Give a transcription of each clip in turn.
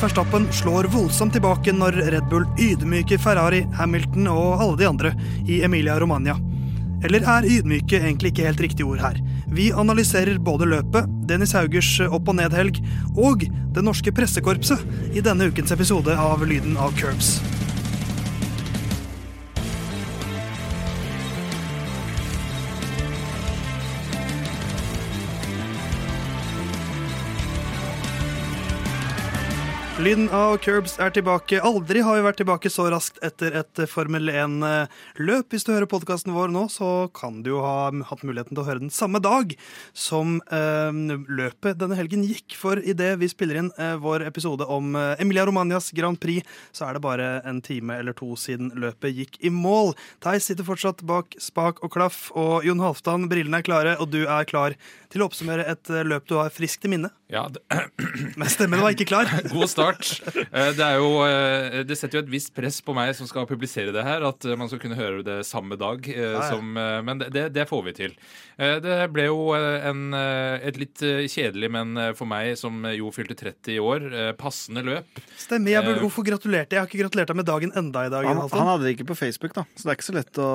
Verstappen slår voldsomt tilbake når Red Bull ydmyker Ferrari, Hamilton og alle de andre i Emilia Romagna. Eller er ydmyke egentlig ikke helt riktig ord her? Vi analyserer både løpet, Dennis Haugers opp- og nedhelg og det norske pressekorpset i denne ukens episode av Lyden av Curbs. Lyden av Curbs er tilbake. Aldri har vi vært tilbake så raskt etter et Formel 1-løp. Hvis du hører podkasten vår nå, så kan du jo ha hatt muligheten til å høre den samme dag som eh, løpet denne helgen gikk. For idet vi spiller inn eh, vår episode om eh, Emilia Romanias Grand Prix, så er det bare en time eller to siden løpet gikk i mål. Theis sitter fortsatt bak spak og klaff, og Jon Halvdan, brillene er klare, og du er klar til å oppsummere et eh, løp du har friskt i minne. Ja, det, Men stemmen var ikke klar. God start. Eh, Det, er jo, eh, det setter jo et visst press på meg som skal publisere det her, at eh, man skal kunne høre det samme dag. Som, men det, det får vi til. Eh, Det ble jo en, et litt kjedelig, men for meg som jo fylte 30 i år, passende løp. Stemmer. jeg burde, Hvorfor gratulerte? Jeg har ikke gratulert deg med dagen enda i dag. Han, han hadde det ikke på Facebook, da, så det er ikke så lett å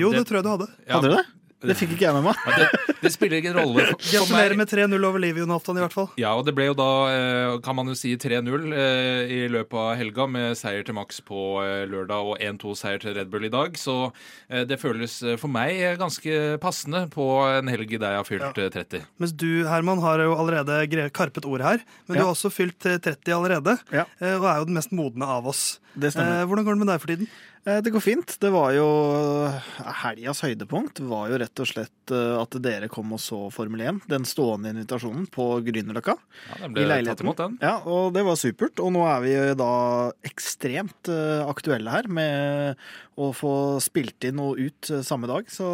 Jo, det tror jeg du hadde. ja, Hadde du det? Det fikk ikke jeg med meg. ja, det, det spiller ingen rolle Gratulerer med 3-0 over livet, Jonathan, i hvert fall. Ja, og det ble jo da, eh, kan man jo si, 3-0 eh, i løpet av helga, med seier til Max på eh, lørdag og 1-2-seier til Red Bull i dag. Så det føles for meg ganske passende på en helg der jeg har fylt ja. 30. Mens du, Herman, har jo allerede karpet ordet her. Men du har også fylt eh, 30 allerede, Ja. og er jo den mest modne av oss. Det stemmer. Eh, Hvordan går det med deg for tiden? Eh, Det går fint. Det var jo Helgas høydepunkt var jo rett og slett eh, at dere kom og så Formel 1. Den stående invitasjonen på Grünerløkka. Ja, den I ble tatt imot, den. Ja, og det var supert. Og nå er vi da ekstremt eh, aktuelle her med å få spilt inn og ut eh, samme dag. Så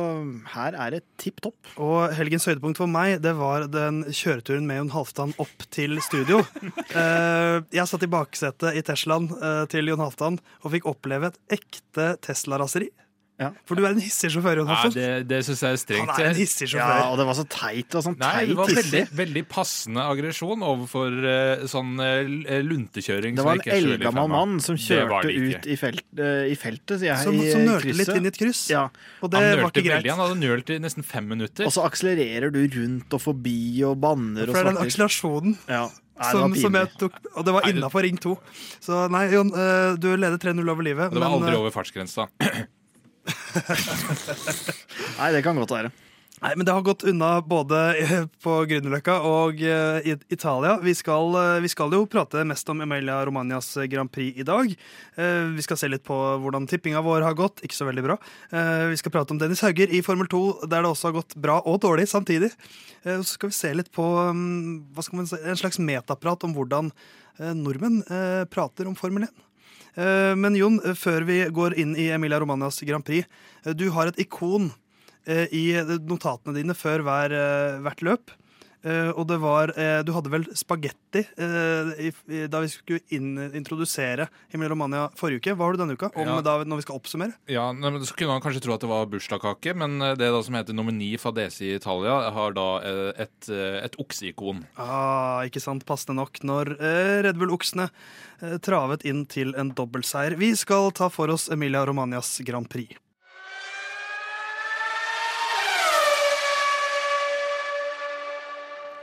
her er det tipp topp. Og helgens høydepunkt for meg, det var den kjøreturen med Jon Halvdan opp til studio. Eh, Jeg satt i baksetet i Teslaen eh, til Jon Halvdan og fikk oppleve et ekte Tesla-raseri. Ja. For du er en hissig sjåfør, Nei, det det syns jeg er strengt. Han er en hissig Ja, og det var så teit. Og sånn Nei, det var veldig, veldig passende aggresjon overfor uh, sånn uh, luntekjøring. Det var en eldgammel mann som kjørte ut i, felt, uh, i feltet, sier jeg. Som, som nølte litt inn i et kryss. Ja, Og det Han var ikke greit. veldig. Han hadde nølt i nesten fem minutter. Og så akselererer du rundt og forbi og banner og For det er den akselerasjonen Ja. Nei, som, som jeg tok Og det var innafor ring 2. Så nei, Jon, eh, du leder 3-0 over livet. Og det var men, aldri eh, over fartsgrensa. Nei, det kan godt være. Nei, men det har gått unna både eh, på Grünerløkka og eh, i Italia. Vi skal, eh, vi skal jo prate mest om Emilia Romanias Grand Prix i dag. Vi skal se litt på hvordan tippinga vår har gått. Ikke så veldig bra. Vi skal prate om Dennis Hauger i Formel 2, der det også har gått bra og dårlig samtidig. Så skal vi se litt på mm, si, en slags metaprat om hvordan nordmenn prater om Formel 1. Eh, Men Jon, før vi går inn i Emilia Romanias Grand Prix, du har et ikon i notatene dine før hver, eh, hvert løp. Eh, og det var eh, Du hadde vel spagetti eh, da vi skulle inn, introdusere Emilia Romagna forrige uke. Hva har du denne uka? Om Ja. da, når vi skal oppsummere? Ja, men Så kunne kanskje tro at det var bursdagskake, men eh, det da som heter Nomini Fadesi Italia, har da eh, et, eh, et okseikon. Ah, ikke sant, passende nok når eh, Red Bull-oksene eh, travet inn til en dobbeltseier. Vi skal ta for oss Emilia Romanias Grand Prix.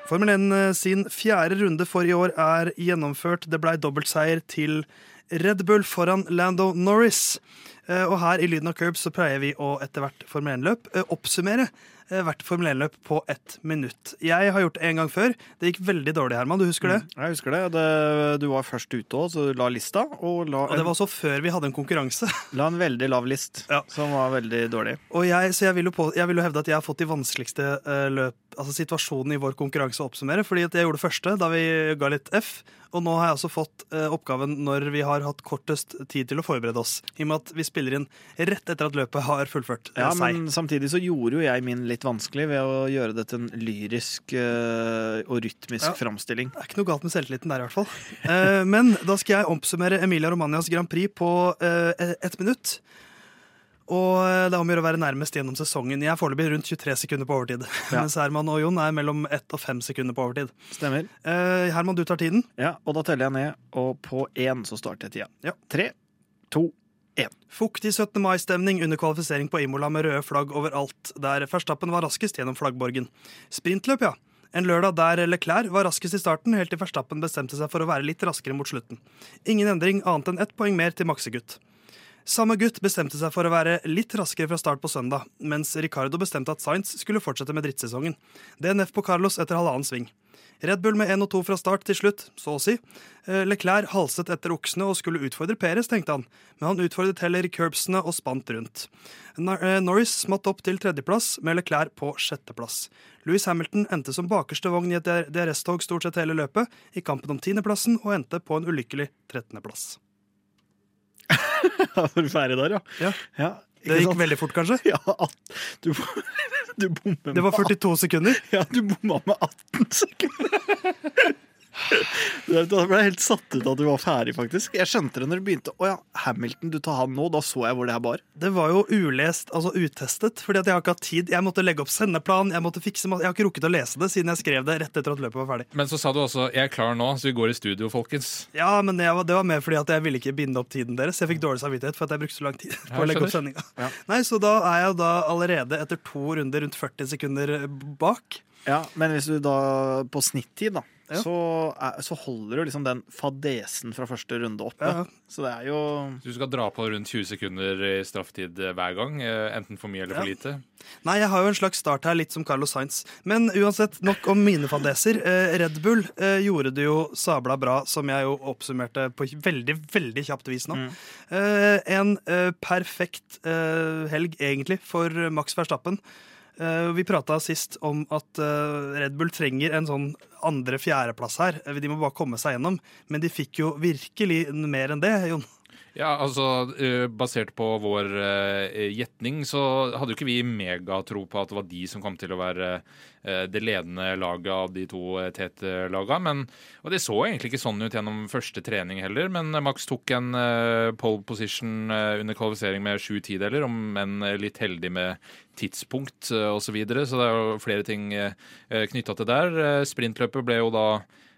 Formel 1 eh, sin fjerde runde for i år er gjennomført. Det blei dobbeltseier til Red Bull foran Lando Norris. Eh, Og her i Lyden av Curbs så pleier vi å etter hvert Formel 1-løp eh, oppsummere hvert Formel 1-løp på ett minutt. Jeg har gjort det en gang før. Det gikk veldig dårlig, Herman. Du husker det? Jeg husker det. det. Du var først ute òg, så du la lista. Og la Og det var også før vi hadde en konkurranse. la en veldig lav list, Ja. som var veldig dårlig. Og jeg, så jeg vil, på, jeg vil jo hevde at jeg har fått de vanskeligste eh, løp, altså situasjonene i vår konkurranse å oppsummere. Fordi jeg gjorde det første da vi ga litt F. Og nå har jeg også fått eh, oppgaven når vi har hatt kortest tid til å forberede oss. I og med at vi spiller inn rett etter at løpet har fullført eh, Ja, seg. men samtidig så gjorde jo jeg min litt vanskelig ved å gjøre det til en lyrisk eh, og rytmisk Ja. framstilling. Det er ikke noe galt med selvtilliten der, i hvert fall. Eh, men da skal jeg oppsummere Emilia Romanias Grand Prix på eh, ett minutt. Og eh, det er om å gjøre å være nærmest gjennom sesongen. Jeg er foreløpig rundt 23 sekunder på overtid. Ja. Mens Herman og Jon er mellom 1 og 5 sekunder på overtid. Stemmer. Eh, Herman, du tar tiden. Ja, og da teller jeg ned, og på én så starter jeg tida. Ja. Tre, to, én. Fuktig 17. mai-stemning under kvalifisering på Imola med røde flagg overalt, der Verstappen var raskest gjennom flaggborgen. Sprintløp, ja. En lørdag der Leclerc var raskest i starten, helt til Verstappen bestemte seg for å være litt raskere mot slutten. Ingen endring annet enn ett poeng mer til maksegutt. Samme gutt bestemte seg for å være litt raskere fra start på søndag, mens Ricardo bestemte at Sainz skulle fortsette med drittsesongen. DNF på Carlos etter halvannen sving. Red Bull med 1 og 2 fra start til slutt, så å si. Eh, Leclerc halset etter oksene og skulle utfordre Perez, tenkte han, men han utfordret heller curbsene og spant rundt. Eh, Norris smatt opp til tredjeplass, med Leclerc på sjetteplass. Louis Hamilton endte som bakerste vogn i et DRS-tog stort sett hele løpet, i kampen om tiendeplassen, og endte på en ulykkelig trettendeplass. Var du ferdig der, ja? Ja. ja Det gikk sant? veldig fort, kanskje? Ja, du, du bommer med Det var 42 sekunder. Ja, du bomma med 18 sekunder. Da ble jeg helt satt ut at du var ferdig, faktisk. Jeg skjønte det når du begynte. Å ja, Hamilton, du tar han nå. Da så jeg hvor det her bar. Det var jo ulest, altså utestet, fordi at jeg har ikke hatt tid. Jeg måtte legge opp sendeplan, jeg måtte fikse masse Jeg har ikke rukket å lese det siden jeg skrev det rett etter at løpet var ferdig. Men så sa du også 'jeg er klar nå', så vi går i studio, folkens. Ja, men jeg var, det var mer fordi at jeg ville ikke binde opp tiden deres. Jeg fikk dårlig samvittighet for at jeg brukte så lang tid på å legge opp sendinga. Ja. Nei, så da er jeg da allerede etter to runder rundt 40 sekunder bak. Ja, Men hvis du da på snittid, da, Ja. så, er, så holder du liksom den fadesen fra første runde oppe. Ja. Så det er jo Du skal dra på rundt 20 sekunder i strafftid eh, hver gang, eh, enten for mye eller for Ja. lite. Nei, jeg har jo en slags start her, litt som Carlos Sainz. Men uansett, nok om mine fadeser. Eh, Red Bull eh, gjorde det jo sabla bra, som jeg jo oppsummerte på veldig, veldig kjapt vis nå. Mm. en eh, perfekt eh, helg, egentlig, for Max Verstappen. Eh, vi prata sist om at eh, Red Bull trenger en sånn andre-fjerdeplass her. Eh, De må bare komme seg gjennom. Men de fikk jo virkelig mer enn det, Jon. Ja, altså eh, Basert på vår eh, gjetning så hadde jo ikke vi megatro på at det var de som kom til å være eh, det ledende laget av de to eh, TT-laga. Og det så egentlig ikke sånn ut gjennom første trening heller. Men Max tok en pole position under kvalifisering med sju tideler, om enn litt heldig med tidspunkt osv. Så, videre. så det er jo flere ting knytta til der. Sprintløpet ble jo da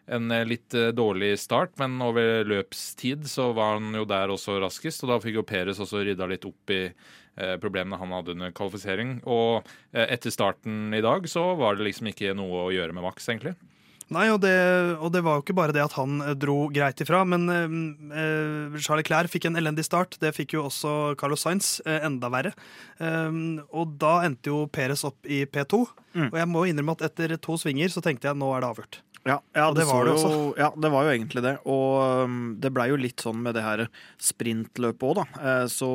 en eh, litt eh, dårlig start, men over løpstid så var han jo der også raskest. Og da fikk jo Peres også rydda litt opp i eh, problemene han hadde under kvalifisering. Og eh, etter starten i dag så var det liksom ikke noe å gjøre med Max, egentlig. Nei, og det, og det var jo ikke bare det at han dro greit ifra, men eh, Charlie Charles Leclerc fikk en elendig start. Det fikk jo også Carlos Sainz, eh, enda verre. Eh, og da endte jo Perez opp i P2. Mm. Og jeg må innrømme at etter to svinger så tenkte jeg nå er det avgjort. Ja, ja det det, var det ja, det var jo egentlig det. Og um, det blei jo litt sånn med det her sprintløpet òg, da. Eh, Så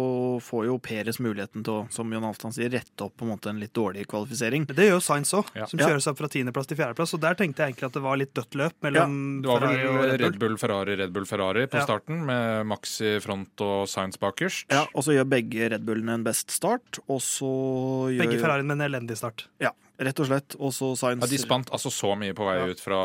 får jo Peres muligheten til å, som Jon Halvdan sier, rette opp på en måte en litt dårlig kvalifisering. Det gjør jo Sainz òg, Ja. som kjører seg fra tiendeplass til fjerdeplass. Og der tenkte jeg egentlig at det var litt dødt løp mellom Det var vel Ferrari og Red Bull. Red Bull, Ferrari, Red Bull, Ferrari på Ja. starten, med Max i front og Sainz bakerst. Ja, Og så gjør begge Red Bullene en best start, og så gjør Begge Ferrariene med en elendig start. Ja, rett og slett. Og så Sainz Ja, de spant altså så mye på vei Ja. ut fra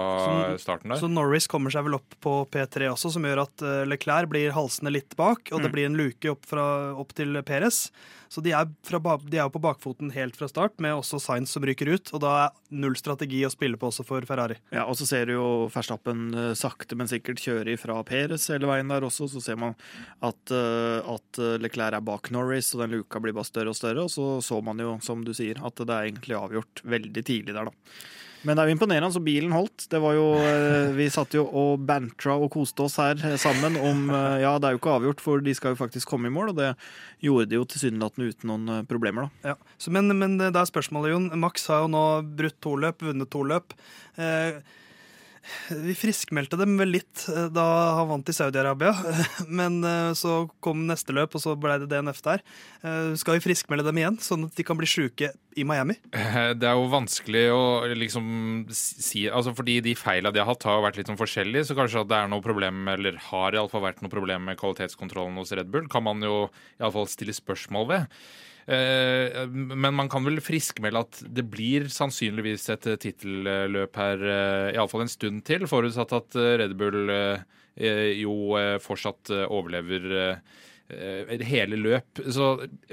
Så- starten der. Så Norris kommer seg vel opp på P3 også, som gjør at eh, Leclerc blir halsende litt bak, og det Mm. blir en luke opp, fra, opp til Perez. Så de er, fra, de er på bakfoten helt fra start, med også Sainz som ryker ut. Og da er null strategi å spille på også for Ferrari. Ja, og så ser du jo Verstappen eh, sakte, men sikkert kjøre ifra Perez hele veien der også. Så ser man at, eh, at Leclerc er bak Norris, og den luka blir bare større og større. Og så så man jo, som du sier, at det er egentlig avgjort veldig tidlig der, da. Men det er jo imponerende, så bilen holdt. Det var jo, eh, Vi satt jo og bantra og koste oss her eh, sammen om eh, Ja, det er jo ikke avgjort, for de skal jo faktisk komme i mål, og det gjorde de jo tilsynelatende uten noen problemer, da. Ja. Så, men, men det er spørsmålet, Jon. Max har jo nå brutt to løp, vunnet to løp. Eh, vi friskmeldte dem vel litt eh, da han vant i Saudi-Arabia. Men eh, så kom neste løp, og så ble det DNF der. Eh, skal vi friskmelde dem igjen, sånn at de kan bli sjuke i Miami? Det er jo vanskelig å liksom si altså Fordi de feila de har hatt, har vært litt sånn forskjellige, så kanskje at det er noe problem, eller har iallfall vært noe problem med kvalitetskontrollen hos Red Bull, kan man jo iallfall stille spørsmål ved. Eh, Men man kan vel friskmelde at det blir sannsynligvis et eh, tittelløp her eh, iallfall en stund til, forutsatt at Red Bull jo fortsatt overlever hele løp. Så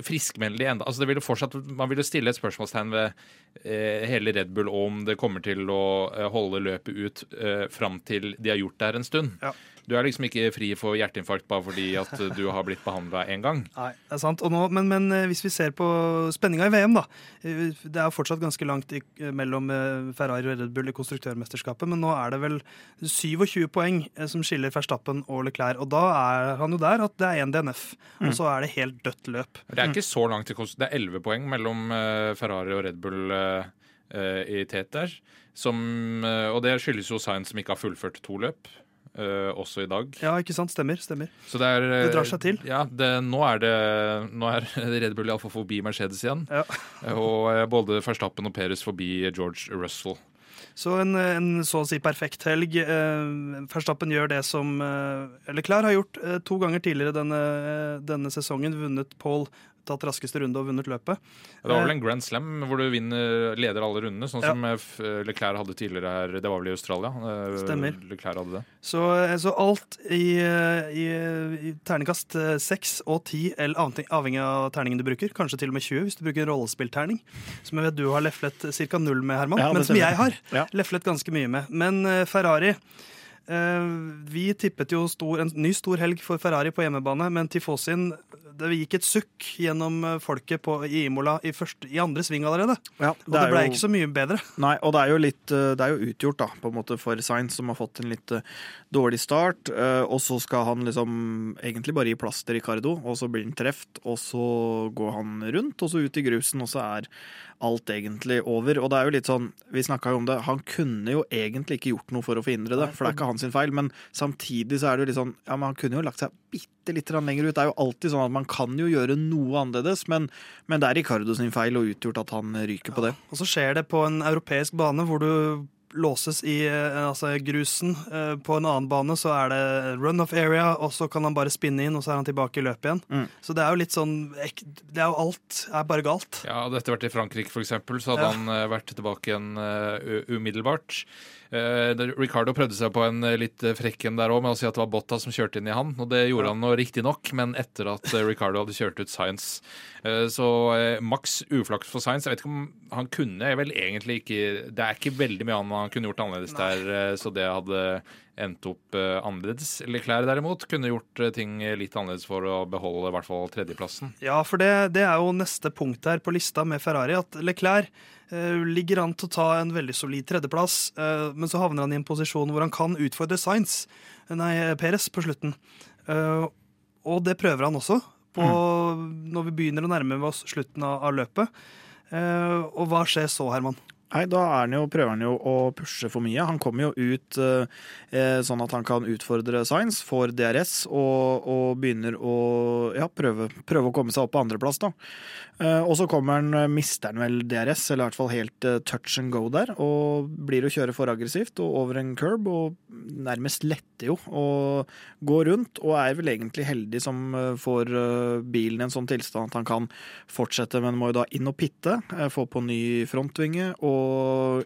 friskmeld de enda altså det ville fortsatt, Man ville stille et spørsmålstegn ved hele Red Bull om det kommer til å holde løpet ut eh, fram til de har gjort det her en stund. Ja. Du er liksom ikke fri for hjerteinfarkt bare fordi at du har blitt behandla én gang. Nei, det er sant. Og nå, men, men eh, hvis vi ser på spenninga i VM, da. eh, Det er fortsatt ganske langt i, eh, mellom Ferrari og Red Bull i konstruktørmesterskapet, men nå er det vel 27 poeng som skiller Verstappen og Leclerc. Og da er han jo der at det er én DNF, og så er det helt dødt løp. Det er ikke så langt til. Det er 11 poeng mellom Ferrari og Red Bull i tet der. Som, og det skyldes jo Sainz som ikke har fullført to løp. Eh, også i dag. Ja, ikke sant? Stemmer. stemmer. Så det er eh, Det drar seg til. Ja, det, nå er det Nå er Red Bull iallfall forbi Mercedes igjen. Ja. Og eh, både Verstappen og Perez forbi George Russell. Så en, en så å si perfekt helg. Eh, Verstappen gjør det som Eller Leclerc har gjort eh, to ganger tidligere denne, denne sesongen. Vunnet Paul, tatt raskeste runde og vunnet løpet. Det var vel en Grand Slam hvor du vinner, leder alle rundene, sånn Ja. som eh, Leclerc hadde tidligere her. Det var vel i Australia? eh, Stemmer. Leclerc hadde det. Så, eh, så alt i, eh, i, i terningkast seks 6 og 10, eller avhengig- av terningen du bruker, kanskje til og med 20 hvis du bruker en rollespillterning, som jeg vet du har leflet ca. null med, Herman, Ja, men som jeg har Ja. leflet ganske mye med. Men eh, Ferrari eh, Vi tippet jo stor, en ny stor helg for Ferrari på hjemmebane, men Tifosin det gikk et sukk gjennom eh, folket på, i Imola i, første, i andre sving allerede. Ja, Og det, ble jo- ikke så mye bedre. Nei, og det er jo litt eh, Det er jo utgjort, da, på en måte for Sainz, som har fått en litt eh, dårlig start. eh, Og så skal han liksom egentlig bare gi plass til Ricardo, og så blir han treft, og så går han rundt, og så ut i grusen, og så er alt egentlig over. Og det er jo litt sånn, vi snakka jo om det, han kunne jo egentlig ikke gjort noe for å forhindre det, for det er ikke hans sin feil, men samtidig så er det jo litt sånn, ja, men han kunne jo lagt seg bitte litt lenger ut. Det er jo alltid sånn at man kan jo gjøre noe annerledes, men, men det er Ricardo sin feil og utgjort at han ryker på det. Og så skjer det på en europeisk bane hvor du låses i eh, altså grusen. Eh, På en annen bane så er det run-off area, og så kan han bare spinne inn, og så er han tilbake i løpet igjen. Mm. Så det er jo litt sånn Det er jo alt er bare galt. Ja, hadde dette vært i Frankrike, for eksempel, så hadde Ja. han eh, vært tilbake igjen uh, umiddelbart. Eh, Ricardo prøvde seg på en eh, litt eh, frekk en der òg, med å si at det var Botta som kjørte inn i han. Og det gjorde han riktignok, men etter at Ricardo hadde kjørt ut Science. Eh, så maks uflaks for Science. Jeg vet ikke om han kunne vel egentlig ikke Det er ikke veldig mye annet han kunne gjort annerledes der, eh, så det hadde endt opp annerledes. Leclerc derimot kunne gjort ting litt annerledes for å beholde i hvert fall tredjeplassen. Ja, for det, det er jo neste punkt her på lista med Ferrari, at Leclerc ligger an til å ta en veldig solid tredjeplass, eh, men så havner han i en posisjon hvor han kan utfordre Sainz, nei, Perez, på slutten. Eh, og det prøver han også på, når vi begynner å nærme oss slutten av, av løpet. Eh, og hva skjer så, Herman? Nei, da jo, prøver han jo å pushe for mye. Han kommer jo ut eh, eh, sånn at han kan utfordre Science, får DRS og, og begynner å ja, prøve, prøve å komme seg opp på andreplass. da. Eh, og så kommer han, eh, mister han vel DRS, eller i hvert fall helt eh, touch and go der, og blir å kjøre for aggressivt og over en curb, og nærmest letter jo og går rundt, og er vel egentlig heldig som eh, får bilen i en sånn tilstand at han kan fortsette, men må jo da inn og pitte, få på ny frontvinge og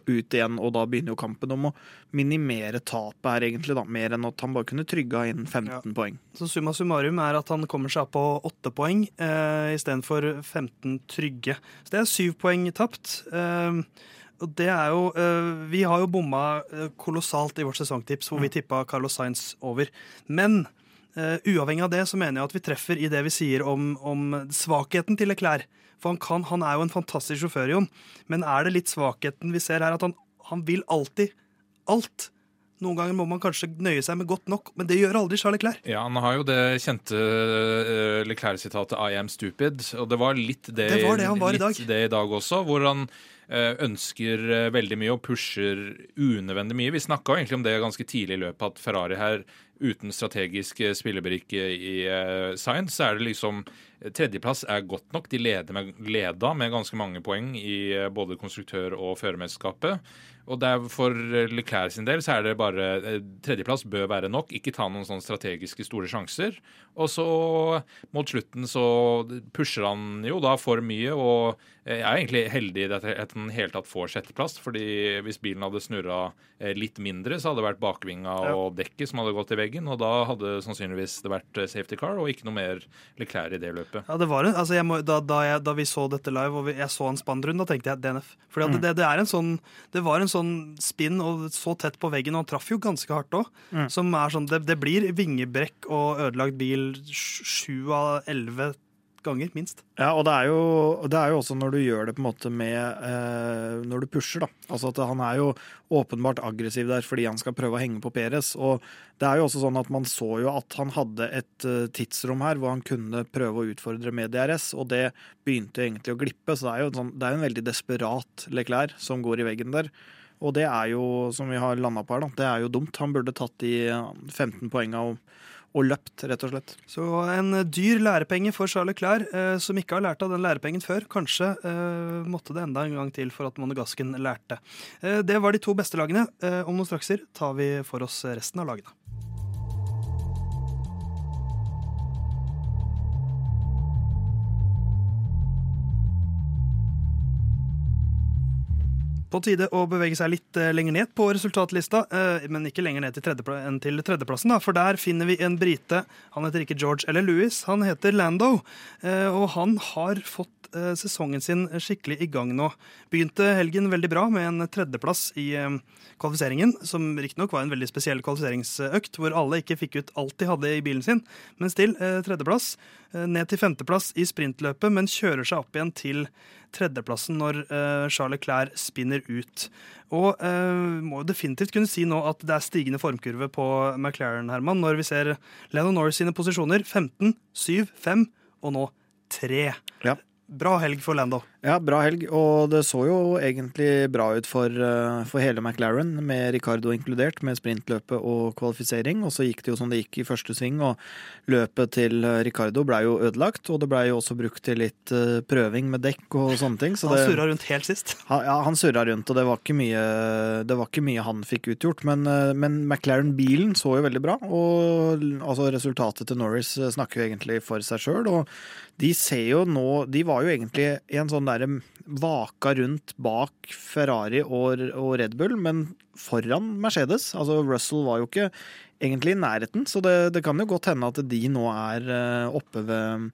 ut igjen, og da begynner jo kampen om å minimere tapet her, egentlig, da, mer enn at han bare kunne trygga inn 15 poeng. Så summa summarum er at han kommer seg opp på 8 poeng eh, istedenfor 15 trygge. Så det er 7 poeng tapt. Eh, og det er jo eh, Vi har jo bomma eh, kolossalt i vårt sesongtips, hvor vi tippa Carlos Sainz over. Men eh, uavhengig av det så mener jeg at vi treffer i det vi sier om, om svakheten til Leclerc. For han, kan, han er jo en fantastisk sjåfør, Jon. Men er det litt svakheten vi ser her, at han, han vil alltid alt? Noen ganger må man kanskje nøye seg med godt nok, men det gjør aldri Charles Leclerc. Ja, han har jo det kjente uh, Leclerc-sitatet 'I am stupid', og det var litt det, Det var det han var i dag. det i dag også, hvor han eh, ønsker eh, veldig mye og pusher unødvendig mye. Vi snakka egentlig om det ganske tidlig i løpet, at Ferrari her uten strategisk eh, spillebrikke i uh, science, så er det liksom Tredjeplass er godt nok. De leder med, leda med ganske mange poeng i eh, både konstruktør- og førermesterskapet. Og det for Leclerc sin del så er det bare eh, Tredjeplass bør være nok. Ikke ta noen sånne strategiske store sjanser. Og så mot slutten så pusher han jo da for mye, og jeg er egentlig heldig i at han hele tatt får sjetteplass. fordi hvis bilen hadde snurra eh, litt mindre, så hadde det vært bakvinga og dekket som hadde gått i veggen, og da hadde sannsynligvis det vært eh, safety car og ikke noe mer Leclerc i det løpet. Ja, det var en, altså må, da, da, jeg, da, vi så dette live og jeg så en spannrunde, da tenkte jeg DNF. Fordi det, det, det, er en sånn, det var en sånn spinn og så tett på veggen, og han traff jo ganske hardt òg. Mm. Som er sånn, det, det blir vingebrekk og ødelagt bil sju av elleve ganger, minst. Ja, og det er, jo, det er, jo, også når du gjør det på en måte med eh, Når du pusher, da. Altså at han er jo åpenbart aggressiv der fordi han skal prøve å henge på Peres. Og det er jo også sånn at man så jo at han hadde et uh, tidsrom her hvor han kunne prøve å utfordre med DRS, og det begynte egentlig å glippe. Så det er jo, sånn, det er en veldig desperat Leclerc som går i veggen der. Og det er jo, som vi har landa på her, da, det er jo dumt. Han burde tatt de 15 poenga og og løpt, rett og slett. Så en dyr lærepenge for Charles Clair, eh, som ikke har lært av den lærepengen før. Kanskje eh, måtte det enda en gang til for at Monegasken lærte. Eh, det var de to beste lagene. Eh, om noen strakser tar vi for oss resten av lagene. På tide å bevege seg litt eh, lenger ned på resultatlista, eh, men ikke lenger ned til enn til tredjeplassen. For der finner vi en brite. Han heter ikke George eller Louis, han heter Lando. Eh, og han har fått sesongen sin skikkelig i gang nå. Begynte helgen veldig bra med en tredjeplass i kvalifiseringen, som riktignok var en veldig spesiell kvalifiseringsøkt, hvor alle ikke fikk ut alt de hadde i bilen sin, men still tredjeplass. Ned til femteplass i sprintløpet, men kjører seg opp igjen til tredjeplassen når uh, Charles Leclerc spinner ut. Og uh, må definitivt kunne si nå at det er stigende formkurve på McLaren, Herman, når vi ser Lennon Norris sine posisjoner. 15, 7, 5 og nå 3. Ja. Bra helg for Lando. Ja, bra helg. Og det så jo egentlig bra ut for, eh, for, hele McLaren, med Ricardo inkludert, med sprintløpet og kvalifisering. Og så gikk det jo som det gikk i første sving, og løpet til eh, Ricardo blei jo ødelagt. Og det blei jo også brukt til litt eh, prøving med dekk og sånne ting. Så han surra rundt helt sist. ja, han surra rundt, og det var ikke mye, var ikke mye han fikk utgjort. Men, men McLaren-bilen så jo veldig bra, og altså, resultatet til Norris snakker jo egentlig for seg sjøl. Og de ser jo nå De var jo egentlig i en sånn der derre vaka rundt bak Ferrari og, og, Red Bull, men foran Mercedes. Altså Russell var jo ikke egentlig i nærheten, så det, det kan jo godt hende at de nå er uh, oppe ved,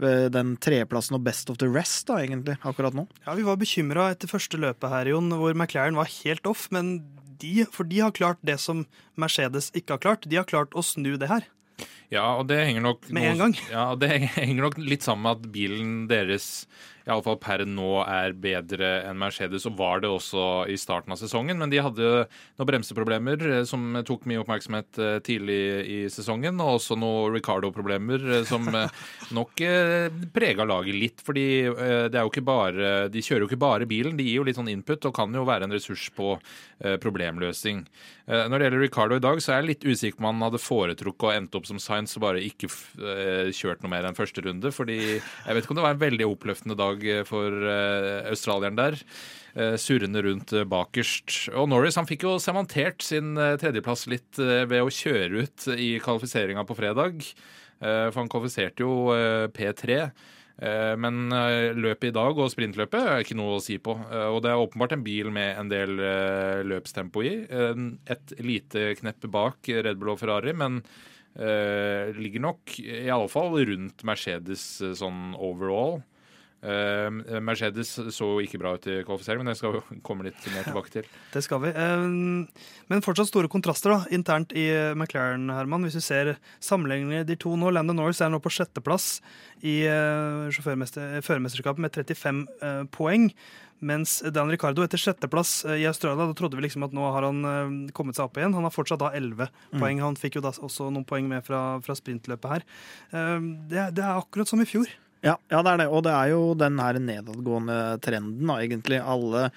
ved den tredjeplassen og best of the rest, da, egentlig, akkurat nå. Ja, vi var bekymra etter første løpet her, Jon, hvor McLaren var helt off, men de, for de har klart det som Mercedes ikke har klart. De har klart å snu det her. Ja, og det henger nok noe. Ja, det henger nok litt sammen med at bilen deres iallfall per nå er bedre enn Mercedes, og var det også i starten av sesongen. Men de hadde noen bremseproblemer eh, som tok mye oppmerksomhet eh, tidlig i sesongen, og også noen Ricardo-problemer eh, som nok prega laget litt. fordi det er jo ikke bare, de kjører jo ikke bare bilen, de gir jo litt sånn input og kan jo være en ressurs på problemløsning. Når det gjelder Ricardo i dag, så er jeg litt usikker på om han hadde foretrukket å endte opp som Science og bare ikke kjørt noe mer enn første runde. fordi jeg vet ikke om det var en veldig oppløftende dag dag eh, for eh, australieren der. Eh, surrende rundt bakerst. Og Norris han fikk jo sementert sin tredjeplass litt ved å kjøre ut i kvalifiseringa på fredag. For han kvalifiserte jo P3. Men løpet i dag og sprintløpet er ikke noe å si på. Og det er åpenbart en bil med en del løpstempo i. Et lite knepp bak Red Bull og Ferrari, men ligger nok i alle fall rundt Mercedes sånn overall. Uh, Mercedes så ikke bra ut i kvalifisering, men det skal vi komme litt mer tilbake til. Det skal vi. Uh, men fortsatt store kontraster da, internt i McLaren, Herman. Hvis vi ser sammenligninger de to nå. Landon Norris er nå på sjetteplass i uh, førermesterskapet med 35 uh, poeng. Mens Dan Ricardo etter sjetteplass i Australia, da trodde vi liksom at nå har han kommet seg opp igjen. Han har fortsatt da 11 mm. poeng. Han fikk jo da også noen poeng med fra, fra sprintløpet her. Det, det er akkurat som i fjor. Ja, ja, det er det. Og det er jo den her nedadgående trenden, da, egentlig. Alle,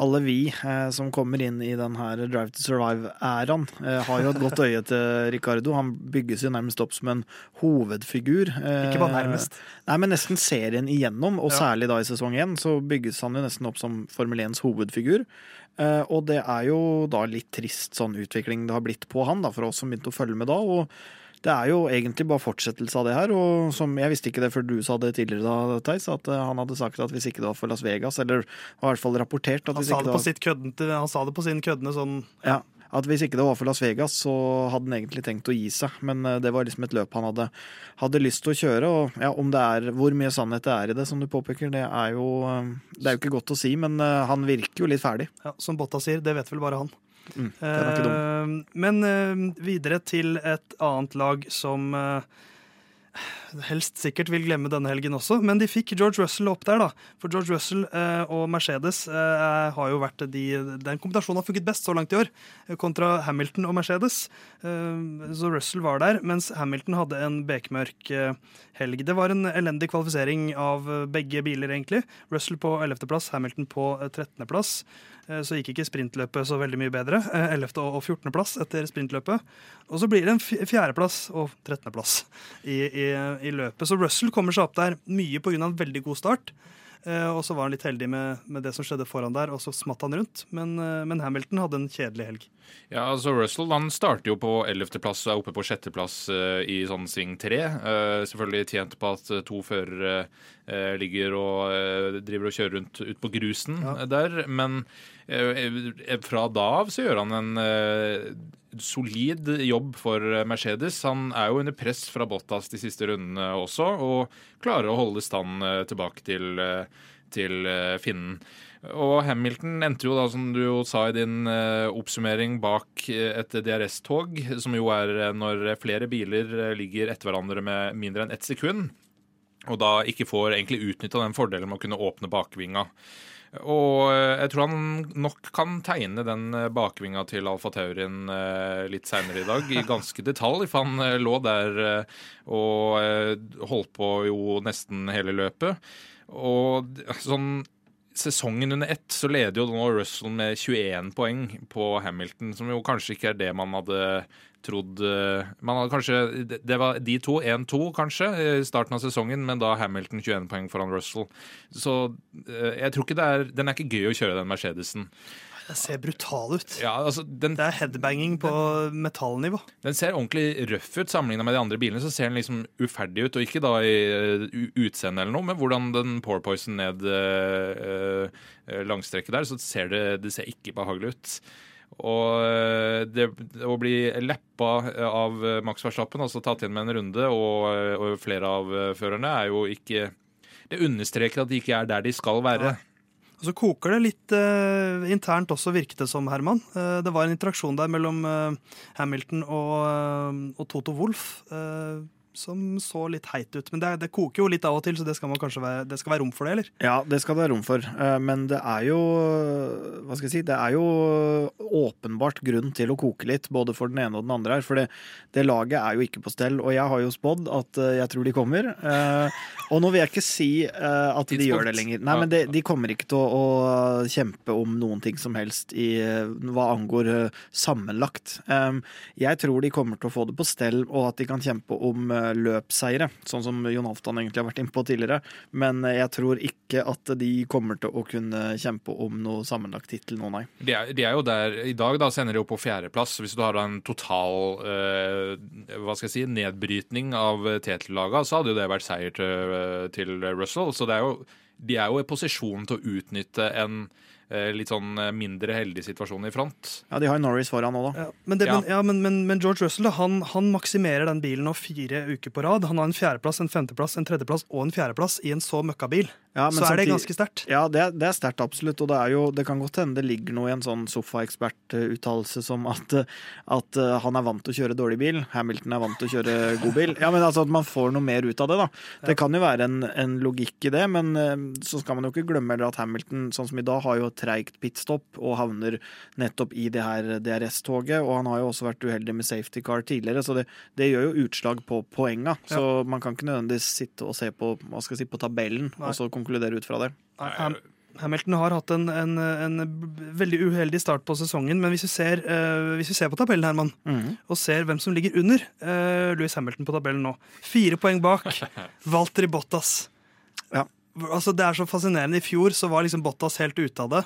alle vi eh, som kommer inn i den her Drive to Survive-æraen, eh, har jo et godt øye til Ricardo. Han bygges jo nærmest opp som en hovedfigur. Eh, Ikke bare nærmest. Nei, men nesten serien igjennom, og Ja. særlig da i sesong én, så bygges han jo nesten opp som Formel 1s hovedfigur. Eh, og det er jo da litt trist sånn utvikling det har blitt på han, da, for oss som begynte å følge med da. og det er jo egentlig bare fortsettelse av det her. og som Jeg visste ikke det før du sa det tidligere, da, Theis, at eh, han hadde sagt at hvis ikke det var for Las Vegas, eller i hvert fall rapportert at Han hvis sa ikke det var, sitt køddente, han sa det på sin køddende sånn ja, at hvis ikke det var for Las Vegas, så hadde han egentlig tenkt å gi seg. Men eh, det var liksom et løp han hadde, hadde lyst til å kjøre. Og ja, om det er hvor mye sannhet det er i det, som du påpeker, det er jo, eh, det er jo ikke godt å si. Men han virker jo litt ferdig. ja, Som Botta sier, det vet vel bare han. Eh, men uh, videre til et annet lag som uh, helst sikkert vil glemme denne helgen også, men de fikk George Russell opp der, da. For George Russell og Mercedes har jo vært de Den kombinasjonen har funket best så langt i år, kontra Hamilton og Mercedes. Så Russell var der, mens Hamilton hadde en bekmørk helg. Det var en elendig kvalifisering av begge biler, egentlig. Russell på 11.-plass, Hamilton på eh, 13.-plass. Eh, Så gikk ikke sprintløpet så veldig mye bedre. Eh, 11. og 14.-plass etter sprintløpet. Og så blir det en fjerdeplass og 13.-plass i, i, i løpet. Så Russell kommer seg opp der mye pga. en veldig god start. Eh, Og så var han litt heldig med, med det som skjedde foran der, og så smatt han rundt. Men, eh, men Hamilton hadde en kjedelig helg. Ja, altså Russell han starter jo på 11.-plass og er oppe på 6.-plass uh, i sånn sving 3. Uh, selvfølgelig tjent på at to førere ligger og driver og kjører rundt ut på grusen Ja. der. Men fra da av så gjør han en uh, solid jobb for Mercedes. Han er jo under press fra Bottas de siste rundene også, og klarer å holde stand tilbake til, til finnen. Og Hamilton endte jo da, som du jo sa i din eh, oppsummering, bak eh, et DRS-tog, som jo er eh, når flere biler eh, ligger etter hverandre med mindre enn ett sekund, og da ikke får egentlig utnytta den fordelen med å kunne åpne bakvinga. Og eh, jeg tror han nok kan tegne den eh, bakvinga til Alfa Taurin eh, litt seinere i dag, i ganske detalj, for han lå der og holdt på jo nesten hele løpet. Og sånn sesongen under ett så leder jo nå Russell med 21 poeng på Hamilton, som jo kanskje ikke er det man hadde trodd eh, Man hadde kanskje Det var de to, 1-2 kanskje, i starten av sesongen, men da Hamilton 21 poeng foran Russell. Så eh, jeg tror ikke det er Den er ikke gøy å kjøre, den Mercedesen. Det ser brutal ut. Ja, altså, den, Det er headbanging på metallnivå. den ser ordentlig røff ut sammenligna med de andre bilene. Så ser den liksom uferdig ut, og ikke da i uh, utseende eller noe, men hvordan den porpoisen ned uh, uh, langstrekket der, så ser det, det ser ikke behagelig ut. Og det, å bli lappa av Max Verstappen, altså tatt igjen med en runde, og, og flere av førerne, er jo ikke Det understreker at de ikke er der de skal være. Og så koker det litt eh, internt også, virket det som, Herman. Eh, det var en interaksjon der mellom eh, Hamilton og, eh, og Toto Wolff eh, som så litt heit ut. Men det, det koker jo litt av og til, så det skal, man kanskje være, det skal være rom for det, eller? Ja, det skal det være rom for. Eh, Men det er jo Hva skal jeg si? Det er jo åpenbart grunn til å koke litt, både for den ene og den andre her. For det, det laget er jo ikke på stell. Og jeg har jo spådd at eh, jeg tror de kommer. Eh, Og nå vil jeg ikke si at de Tidspunkt. gjør det lenger. Nei, men de, de kommer ikke til å, å kjempe om noen ting som helst i hva angår sammenlagt. Jeg tror de kommer til å få det på stell, og at de kan kjempe om eh, løpsseire, sånn som Jon Halvdan egentlig har vært inne på tidligere. Men eh, jeg tror ikke at de kommer til å kunne kjempe om noe sammenlagt tittel nå, nei. De er, de er jo der I dag da sender de jo på fjerdeplass. Hvis du har en total eh, hva skal jeg si, nedbrytning av TT-laga, så hadde jo det vært seier til, til Russell. Så er jo, de er jo i posisjon til å utnytte en eh, litt sånn mindre heldig situasjon i front. Ja, de har Norris foran nå, da. Ja, men, det, Ja. Men, ja, men, men, men George Russell han, han maksimerer den bilen nå fire uker på rad. Han har en fjerdeplass, en femteplass, en tredjeplass og en fjerdeplass i en så møkkabil. Ja, men så er det ganske sterkt. Ja, det, det er sterkt, absolutt. Og det, jo, det kan godt hende det ligger noe i en sånn sofaekspertuttalelse som at, at eh, han er vant til å kjøre dårlig bil, Hamilton er vant til å kjøre god bil. Ja, men altså At man får noe mer ut av det, da. Det kan jo være en, en logikk i det, men eh, så skal man jo ikke glemme at Hamilton, sånn som i dag, har jo et treigt pitstop og havner nettopp i det her DRS-toget. Og han har jo også vært uheldig med safety car tidligere, så det, det gjør jo utslag på poenga. Så man kan ikke nødvendigvis sitte og se på, hva skal jeg si, på tabellen Nei. og så konkludere ut fra det. Ham Hamilton har hatt en, en, en veldig uheldig start på sesongen, men hvis vi ser, uh, hvis vi ser på tabellen, Herman, Mhm. og ser hvem som ligger under uh, Louis Hamilton på tabellen nå Fire poeng bak. Valtteri Bottas. Ja. Altså, det er så fascinerende. I fjor så var liksom Bottas helt ute av det.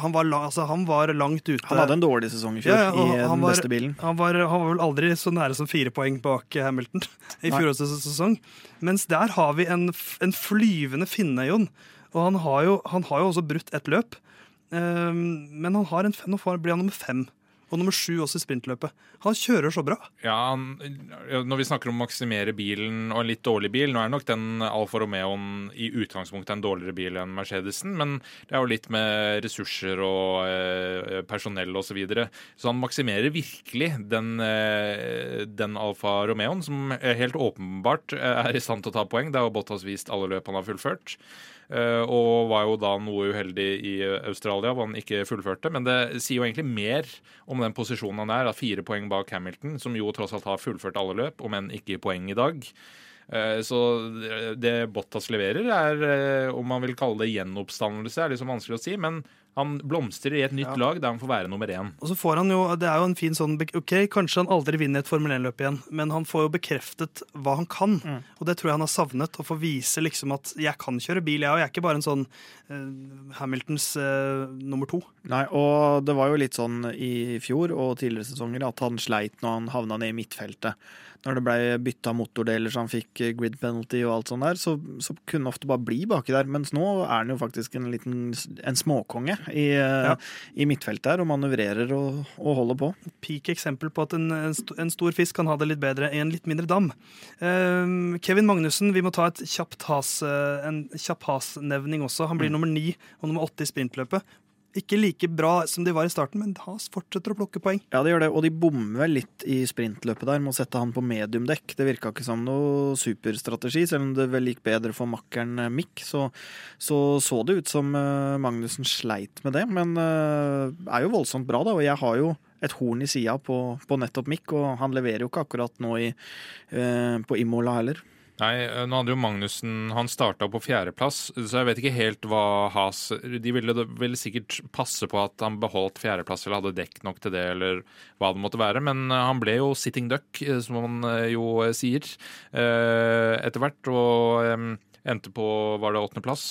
Han var, altså, han var langt ute. Han hadde en dårlig sesong i fjor Ja, i eh, den var- beste bilen. Han var, han var vel aldri så nære som fire poeng bak eh, Hamilton i fjorårets sesong. Mens der har vi en, en flyvende finne, Jon. Og han har jo, han har jo også brutt et løp. Um, men han har en, nå blir han nummer fem. Og nummer sju også i sprintløpet. Han kjører så bra. Ja, Når vi snakker om å maksimere bilen og en litt dårlig bil Nå er nok den Alfa Romeoen i utgangspunktet en dårligere bil enn Mercedesen, men det er jo litt med ressurser og eh, personell osv. Så, videre. så han maksimerer virkelig den, eh, den Alfa Romeoen, som helt åpenbart eh, er i stand til å ta poeng. Det har Bottas vist alle løp han har fullført. Eh, og var jo da noe uheldig i Australia, hvor han ikke fullførte. Men det sier jo egentlig mer om den posisjonen han er, at fire poeng bak Hamilton, som jo tross alt har fullført alle løp, om enn ikke i poeng i dag. Eh, Så det- det Bottas leverer, er, eh, om man vil kalle det gjenoppstandelse, er liksom vanskelig å si. Men han blomstrer i et nytt Ja. lag der han får være nummer én. Og så får han jo, Det er jo en fin sånn Ok, kanskje han aldri vinner et Formel 1-løp igjen, men han får jo bekreftet hva han kan. Og det tror jeg han har savnet. Å få vise liksom at jeg kan kjøre bil, jeg òg. Jeg er ikke bare en sånn uh, Hamiltons uh, nummer to. Nei, og det var jo litt sånn i fjor og tidligere sesonger at han sleit når han havna ned i midtfeltet. Når det ble bytta motordeler så han fikk eh, grid penalty og alt sånt der, så, så kunne han ofte bare bli baki der. Mens nå er han jo faktisk en liten en småkonge i, eh, Ja. i midtfeltet her og manøvrerer og, og holder på. Peak eksempel på at en, en, stor fisk kan ha det litt bedre i en litt mindre dam. Uh, Kevin Magnussen, vi må ta et kjapt has, eh, en kjapp has-nevning også. Han blir nummer ni og nummer åtte i sprintløpet. Ikke like bra som de var i starten, men Has fortsetter å plukke poeng. Ja, det gjør det, og de bommer litt i sprintløpet der med å sette han på mediumdekk. Det virka ikke som noe superstrategi, selv om det vel gikk bedre for makkeren eh, Mick. Så, så så det ut som eh, Magnussen sleit med det, men eh, er jo voldsomt bra, da. Og jeg har jo et horn i sida på, på nettopp Mick, og han leverer jo ikke akkurat nå i, på Imola heller. Nei, eh, nå hadde jo Magnussen Han starta på fjerdeplass, så jeg vet ikke helt hva Has De ville vel sikkert passe på at han beholdt fjerdeplass eller hadde dekk nok til det, eller hva det måtte være. Men eh, han ble jo sitting duck, eh, som eh, jo sier, etter hvert. Og endte på Var det åttendeplass?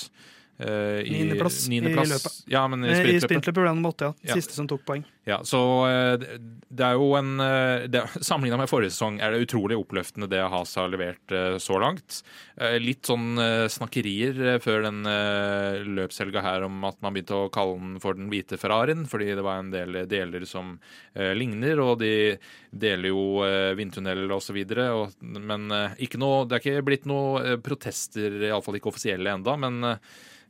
Eh, i- Niendeplass i niendeplass. løpet. Ja, men i Eh, sprintløpet. ble han nummer åtte, ja. Ja. Siste som tok poeng. Ja, så eh, det- er jo en eh, Sammenligna med forrige sesong er det utrolig oppløftende det Has har levert eh, så langt. Eh, Litt sånn eh, snakkerier eh, før den eh, løpshelga her om at man begynte å kalle den for den hvite Ferrarien, fordi det var en del deler som eh, ligner, og de deler jo eh, vindtunnel osv. Men eh, ikke noe, det er ikke blitt noe eh, protester, iallfall ikke offisielle enda, men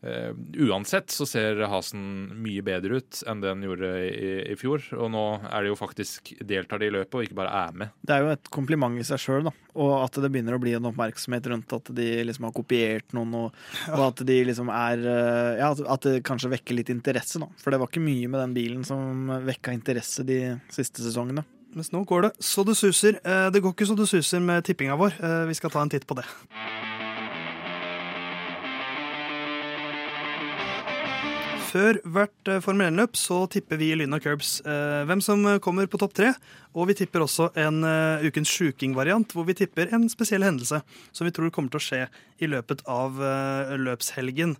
Eh, uansett så ser Hasen mye bedre ut enn det den gjorde i, i fjor. Og nå er det jo faktisk deltar de i løpet, og ikke bare er med. Det er jo et kompliment i seg sjøl, da. Og at det begynner å bli en oppmerksomhet rundt at de liksom har kopiert noen, og, og at de liksom er eh, Ja, at- det kanskje vekker litt interesse, da. For det var ikke mye med den bilen som vekka interesse de siste sesongene. Mens nå går det så det suser. Eh, Det går ikke så det suser med tippinga vår. Vi skal ta en titt på det. Før hvert eh, Formel 1-løp så tipper vi i Lyna Curbs eh, hvem som eh, kommer på topp tre. Og vi tipper også en ukens sjuking-variant, hvor vi tipper en spesiell hendelse som vi tror kommer til å skje i løpet av løpshelgen.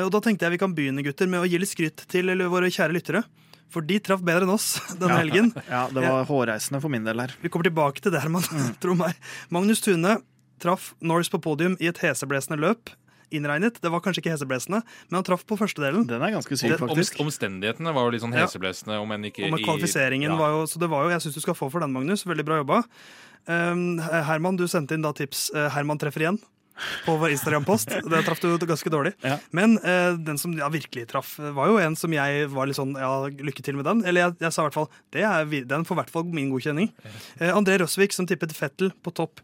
Og da tenkte jeg vi kan begynne gutter, med å gi litt skryt til våre kjære lyttere. For de traff bedre enn oss denne helgen. Ja, det var hårreisende for min del her. Vi kommer tilbake til det, Herman. Tro meg. Magnus Tune traff Norris på podium i et heseblesende løp. Innregnet. Det var kanskje ikke heseblesende, men han traff på første delen. Den er ganske syk, faktisk. omstendighetene var jo litt sånn Ja. heseblesende, om enn ikke Og med i- kvalifiseringen ja. var jo Så det var jo Jeg syns du skal få for den, Magnus. Veldig bra jobba. Um, Herman, du sendte inn da tips. Uh, Herman treffer igjen. på vår Instagram-post. Det traff du ganske dårlig. Ja. Men eh, den som ja, virkelig traff, var jo en som jeg var litt sånn ja, lykke til med den. Eller jeg, jeg sa i hvert fall det er, den får i hvert fall min godkjenning. Eh, André Røsvik som tippet Fettel på topp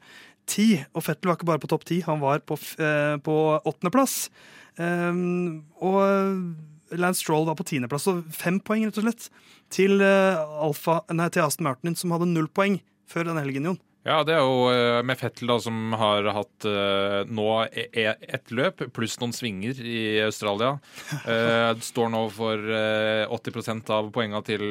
ti. Og Fettel var ikke bare på topp ti, han var på, eh, på åttendeplass. Um, og Lance Stroll var på tiendeplass, så fem poeng rett og slett til, eh, Alfa, nei, til Aston Martin, som hadde null poeng før den helgen, Jon. Ja, det er jo eh, med Fettel da, som har hatt eh, nå e- e- ett løp pluss noen svinger i Australia. Eh, står nå for eh, 80% av poengene til,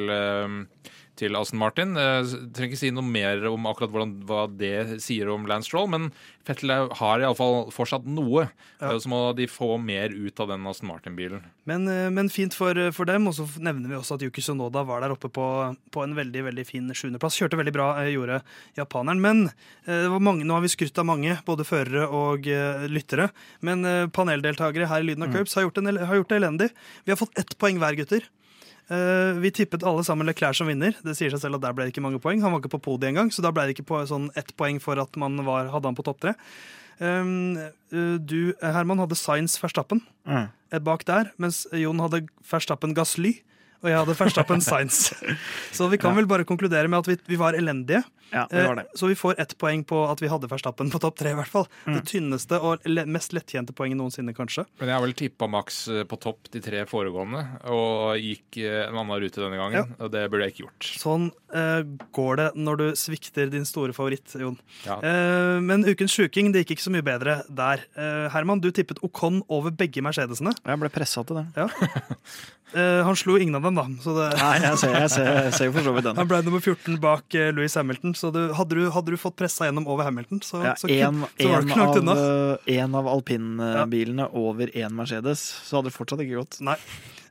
til Aston Martin. Jeg trenger ikke si noe mer om akkurat hvordan, hva det sier om Lance Stroll, men Fettel har iallfall fortsatt noe. Ja. Eh, så må de få mer ut av den Aston Martin-bilen. Men, eh, men fint for, for dem. Og så nevner vi også at Yuki Sonoda var der oppe på, på en veldig veldig fin sjuendeplass. Kjørte veldig bra, eh, gjorde japaneren. Men eh, det var mange, nå har vi skrytt av mange, både førere og eh, lyttere. Men eh, paneldeltakere her i Lyden av Curbs har, gjort en el- har gjort det elendig. Vi har fått ett poeng hver, gutter. Eh, vi tippet alle sammen Leclerc som vinner. Det sier seg selv at Der ble det ikke mange poeng. Han var ikke på podiet engang, så da ble det ikke på sånn ett poeng for at man var, hadde han på topp tre. Um, eh, du, Herman, hadde Science Verstappen Mm. eh, bak der, mens Jon hadde Verstappen Gassly. og jeg hadde Verstappen Science. Så vi kan vel bare konkludere med at vi, vi var elendige. Ja, det var det. Eh, Så vi får ett poeng på at vi hadde Verstappen på topp tre, i hvert fall. Mm. Det tynneste og mest lettjente poenget noensinne, kanskje. Men jeg har vel tippa Max eh, på topp de tre foregående, og gikk eh, en annen rute denne gangen. Og det burde jeg ikke gjort. Sånn uh, går det når du svikter din store favoritt, Jon. Ja. Uh, men ukens sjuking, det gikk ikke så mye bedre der. Uh, Herman, du tippet Ocon over begge Mercedesene. Jeg ble pressa til det. Eh, han slo ingen av dem, da. Så det, Nei, jeg ser, jeg ser, jeg ser jo for så vidt den. Han ble nummer 14 bak eh, Louis Hamilton, så du, hadde, du, hadde du fått pressa gjennom over Hamilton, så, Ja, så, en, så var du ikke langt unna. eh, en av alpinbilene over én Mercedes, så hadde det fortsatt ikke gått. Nei.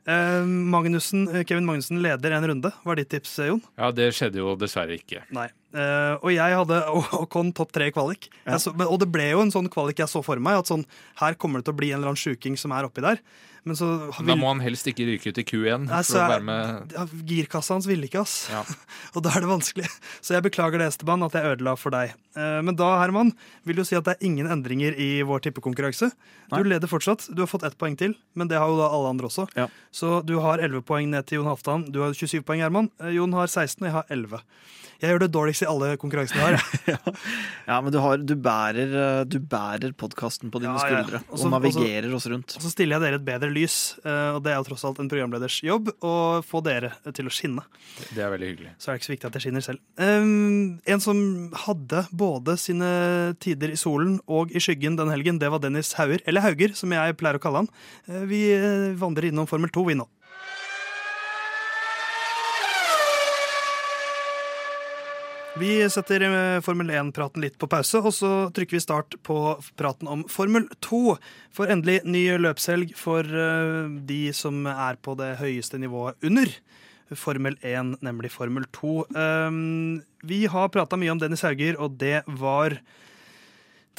Eh, Magnussen, eh, Kevin Magnussen leder en runde, var ditt tips, Jon? Ja, det skjedde jo dessverre ikke. Nei. Eh, og jeg hadde Ocon topp tre i kvalik. Ja. Så, og det ble jo en sånn kvalik jeg så for meg, at sånn, her kommer det til å bli en eller annen sjuking som er oppi der. Men så Da må han helst ikke ryke ut i Q1 Nei, for å være med ja, Girkassa hans ville ikke, ass. Ja. og da er det vanskelig. Så jeg beklager det, Esteban, at jeg ødela for deg. Uh, men da, Herman, vil du si at det er ingen endringer i vår tippekonkurranse. Du Nei. leder fortsatt. Du har fått ett poeng til, men det har jo da alle andre også. Ja. Så du har 11 poeng ned til Jon Halvdan. Du har 27 poeng, Herman. Eh, Jon har 16, og jeg har 11. Jeg gjør det dårligst i alle konkurransene jeg har. Ja, men du, har, du bærer, eh, du bærer podkasten på dine Ja, ja. skuldre Og Også, og navigerer oss rundt. Og så stiller jeg dere et bedre lys, eh, og det er jo tross alt en programleders jobb å få dere til å skinne. Det er veldig hyggelig. Så er det ikke så viktig at jeg skinner selv. Um, en som hadde både sine tider i solen og i skyggen den helgen, det var Dennis Hauger. Eller Hauger, som jeg pleier å kalle han. Eh, Vi vandrer innom Formel 2, vi nå. Vi setter eh, Formel 1-praten litt på pause, og så trykker vi start på praten om Formel 2. For endelig ny løpshelg for eh, de som er på det høyeste nivået under Formel 1, nemlig Formel 2. Um, vi har prata mye om Dennis Hauger, og det var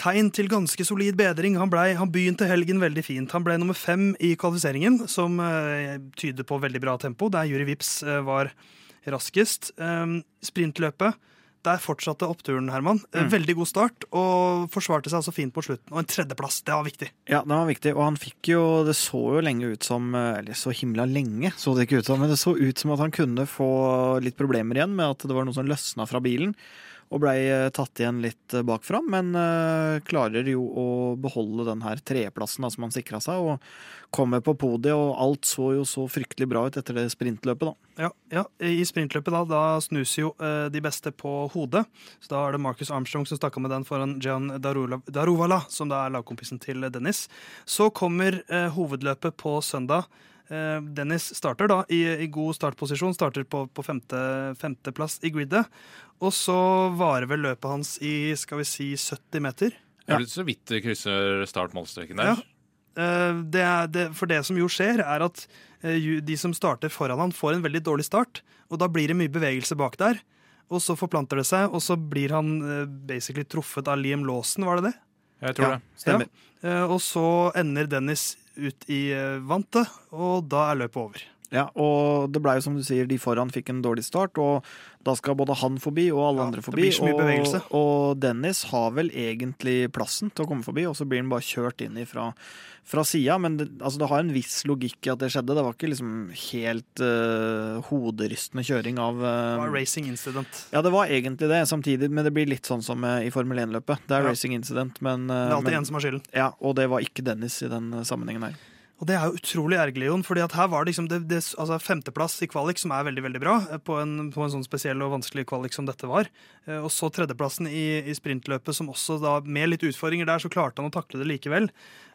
tegn til ganske solid bedring. Han, ble, han begynte helgen veldig fint. Han ble nummer fem i kvalifiseringen, som eh, tyder på veldig bra tempo, der Juri Vips var raskest. Um, sprintløpet, der fortsatte oppturen, Herman. Eh, Mm. Veldig god start, og forsvarte seg altså fint på slutten. Og en tredjeplass, det var viktig. Ja, det var viktig, og han fikk jo Det så jo lenge ut som Eller så himla lenge så det ikke ut som, men det så ut som at han kunne få litt problemer igjen med at det var noe som løsna fra bilen. Og blei eh, tatt igjen litt eh, bakfra, men eh, klarer jo å beholde den her tredjeplassen som han sikra seg, og kommer på podiet, og alt så jo så fryktelig bra ut etter det sprintløpet, da. Ja, ja, I sprintløpet da, da snus jo eh, de beste på hodet. Så Da er det Marcus Armstrong som stakk av med den foran Gian Daruvala, som da er lagkompisen til Dennis. Så kommer eh, hovedløpet på søndag. Eh, Dennis starter da i, i god startposisjon, starter på, på femte, femteplass i gridet. Og så varer vel løpet hans i skal vi si 70 meter. Ja. Så vidt det krysser start-målstreken der? Ja. Eh, det er, det, for det som jo skjer, er at eh, de som starter foran han, får en veldig dårlig start. Og da blir det mye bevegelse bak der. Og så forplanter det seg, og så blir han basically truffet av Liam Lawson, var det det? Jeg tror Ja, det. Stemmer. Ja. og så ender Dennis ut i eh, vantet, og da er løpet over. Ja, og det blei jo som du sier, de foran fikk en dårlig start, og da skal både han forbi og alle Ja, andre det forbi. blir så mye bevegelse. og, og Dennis har vel egentlig plassen til å komme forbi, og så blir han bare kjørt inn fra, fra sida. Men det, altså, det har en viss logikk i at det skjedde. Det var ikke liksom helt uh, hoderystende kjøring av Det eh, var racing incident. Ja, det var egentlig det, samtidig, men det blir litt sånn som i Formel 1-løpet. Det er Ja. racing incident, men, uh, Det er alltid men en som har skylden. ja, Og det var ikke Dennis i den sammenhengen her. Og det er jo utrolig ergerlig, Jon. fordi her var det liksom det, det, altså femteplass i kvalik, som er veldig veldig bra, eh, på en, på en sånn spesiell og vanskelig kvalik som dette var. Eh, Og så tredjeplassen i, i sprintløpet, som også da, med litt utfordringer der, så klarte han å takle det likevel.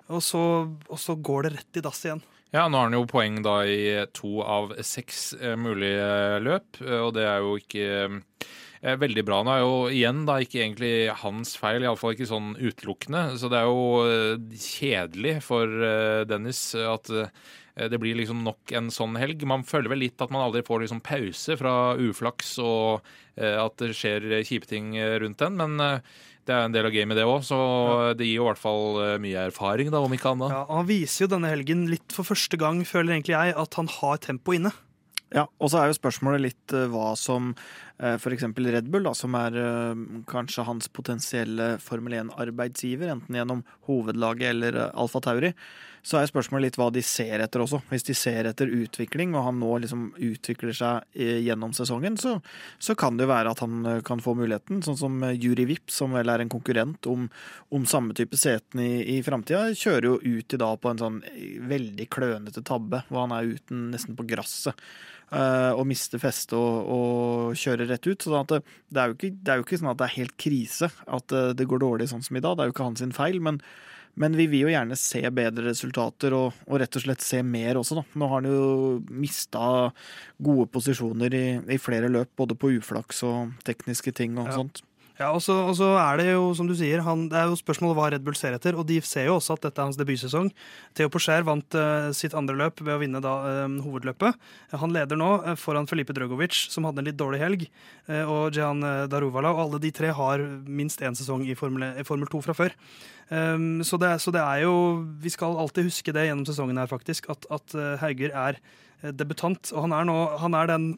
Og så, og så går det rett i dass igjen. Ja, nå har han jo poeng da i to av seks eh, mulige løp, og det er jo ikke veldig bra. Nå er jo igjen da ikke egentlig hans feil, iallfall ikke sånn utelukkende. Så det er jo eh, kjedelig for eh, Dennis at eh, det blir liksom nok en sånn helg. Man føler vel litt at man aldri får liksom pause fra uflaks og eh, at det skjer kjipe ting eh, rundt den, men eh, det er en del av gamet, det òg, så det gir jo i hvert fall eh, mye erfaring, da, om ikke annet. Ja, Han viser jo denne helgen litt for første gang, føler egentlig jeg, at han har tempo inne. Ja, og så er jo spørsmålet litt eh, hva som f.eks. Red Bull, da, som er eh, kanskje hans potensielle Formel 1-arbeidsgiver, enten gjennom hovedlaget eller uh, Alfa Tauri, så er spørsmålet litt hva de ser etter også. Hvis de ser etter utvikling, og han nå liksom utvikler seg eh, gjennom sesongen, så, så kan det jo være at han eh, kan få muligheten. Sånn som eh, Juri Vipp, som vel er en konkurrent om, om samme type seten i, i framtida, kjører jo ut i dag på en sånn eh, veldig klønete tabbe, hvor han er uten nesten på gresset. Eh, og mister festet og, og kjører rett ut. Sånn at det, det, er ikke, det er jo ikke sånn at det er helt krise at eh, det går dårlig sånn som i dag. Det er jo ikke hans feil. men men vi vil jo gjerne se bedre resultater og, og rett og slett se mer også, da. Nå har han jo mista gode posisjoner i, i, flere løp, både på uflaks og tekniske ting og Ja. sånt. Ja, og så, og så er det jo, som du sier, han, det er jo spørsmålet hva Red Bull ser etter. Og de ser jo også at dette er hans debutsesong. Theo Porcher vant uh, sitt andre løp ved å vinne da uh, hovedløpet. Han leder nå uh, foran Felipe Drogovic, som hadde en litt dårlig helg, og eh, Daruvala. Og alle de tre har minst én sesong i Formel, Formel 2 fra før. Um, så, det, så det er jo Vi skal alltid huske det gjennom sesongen her, faktisk, at, at Hauger er debutant. Og han er nå Han er den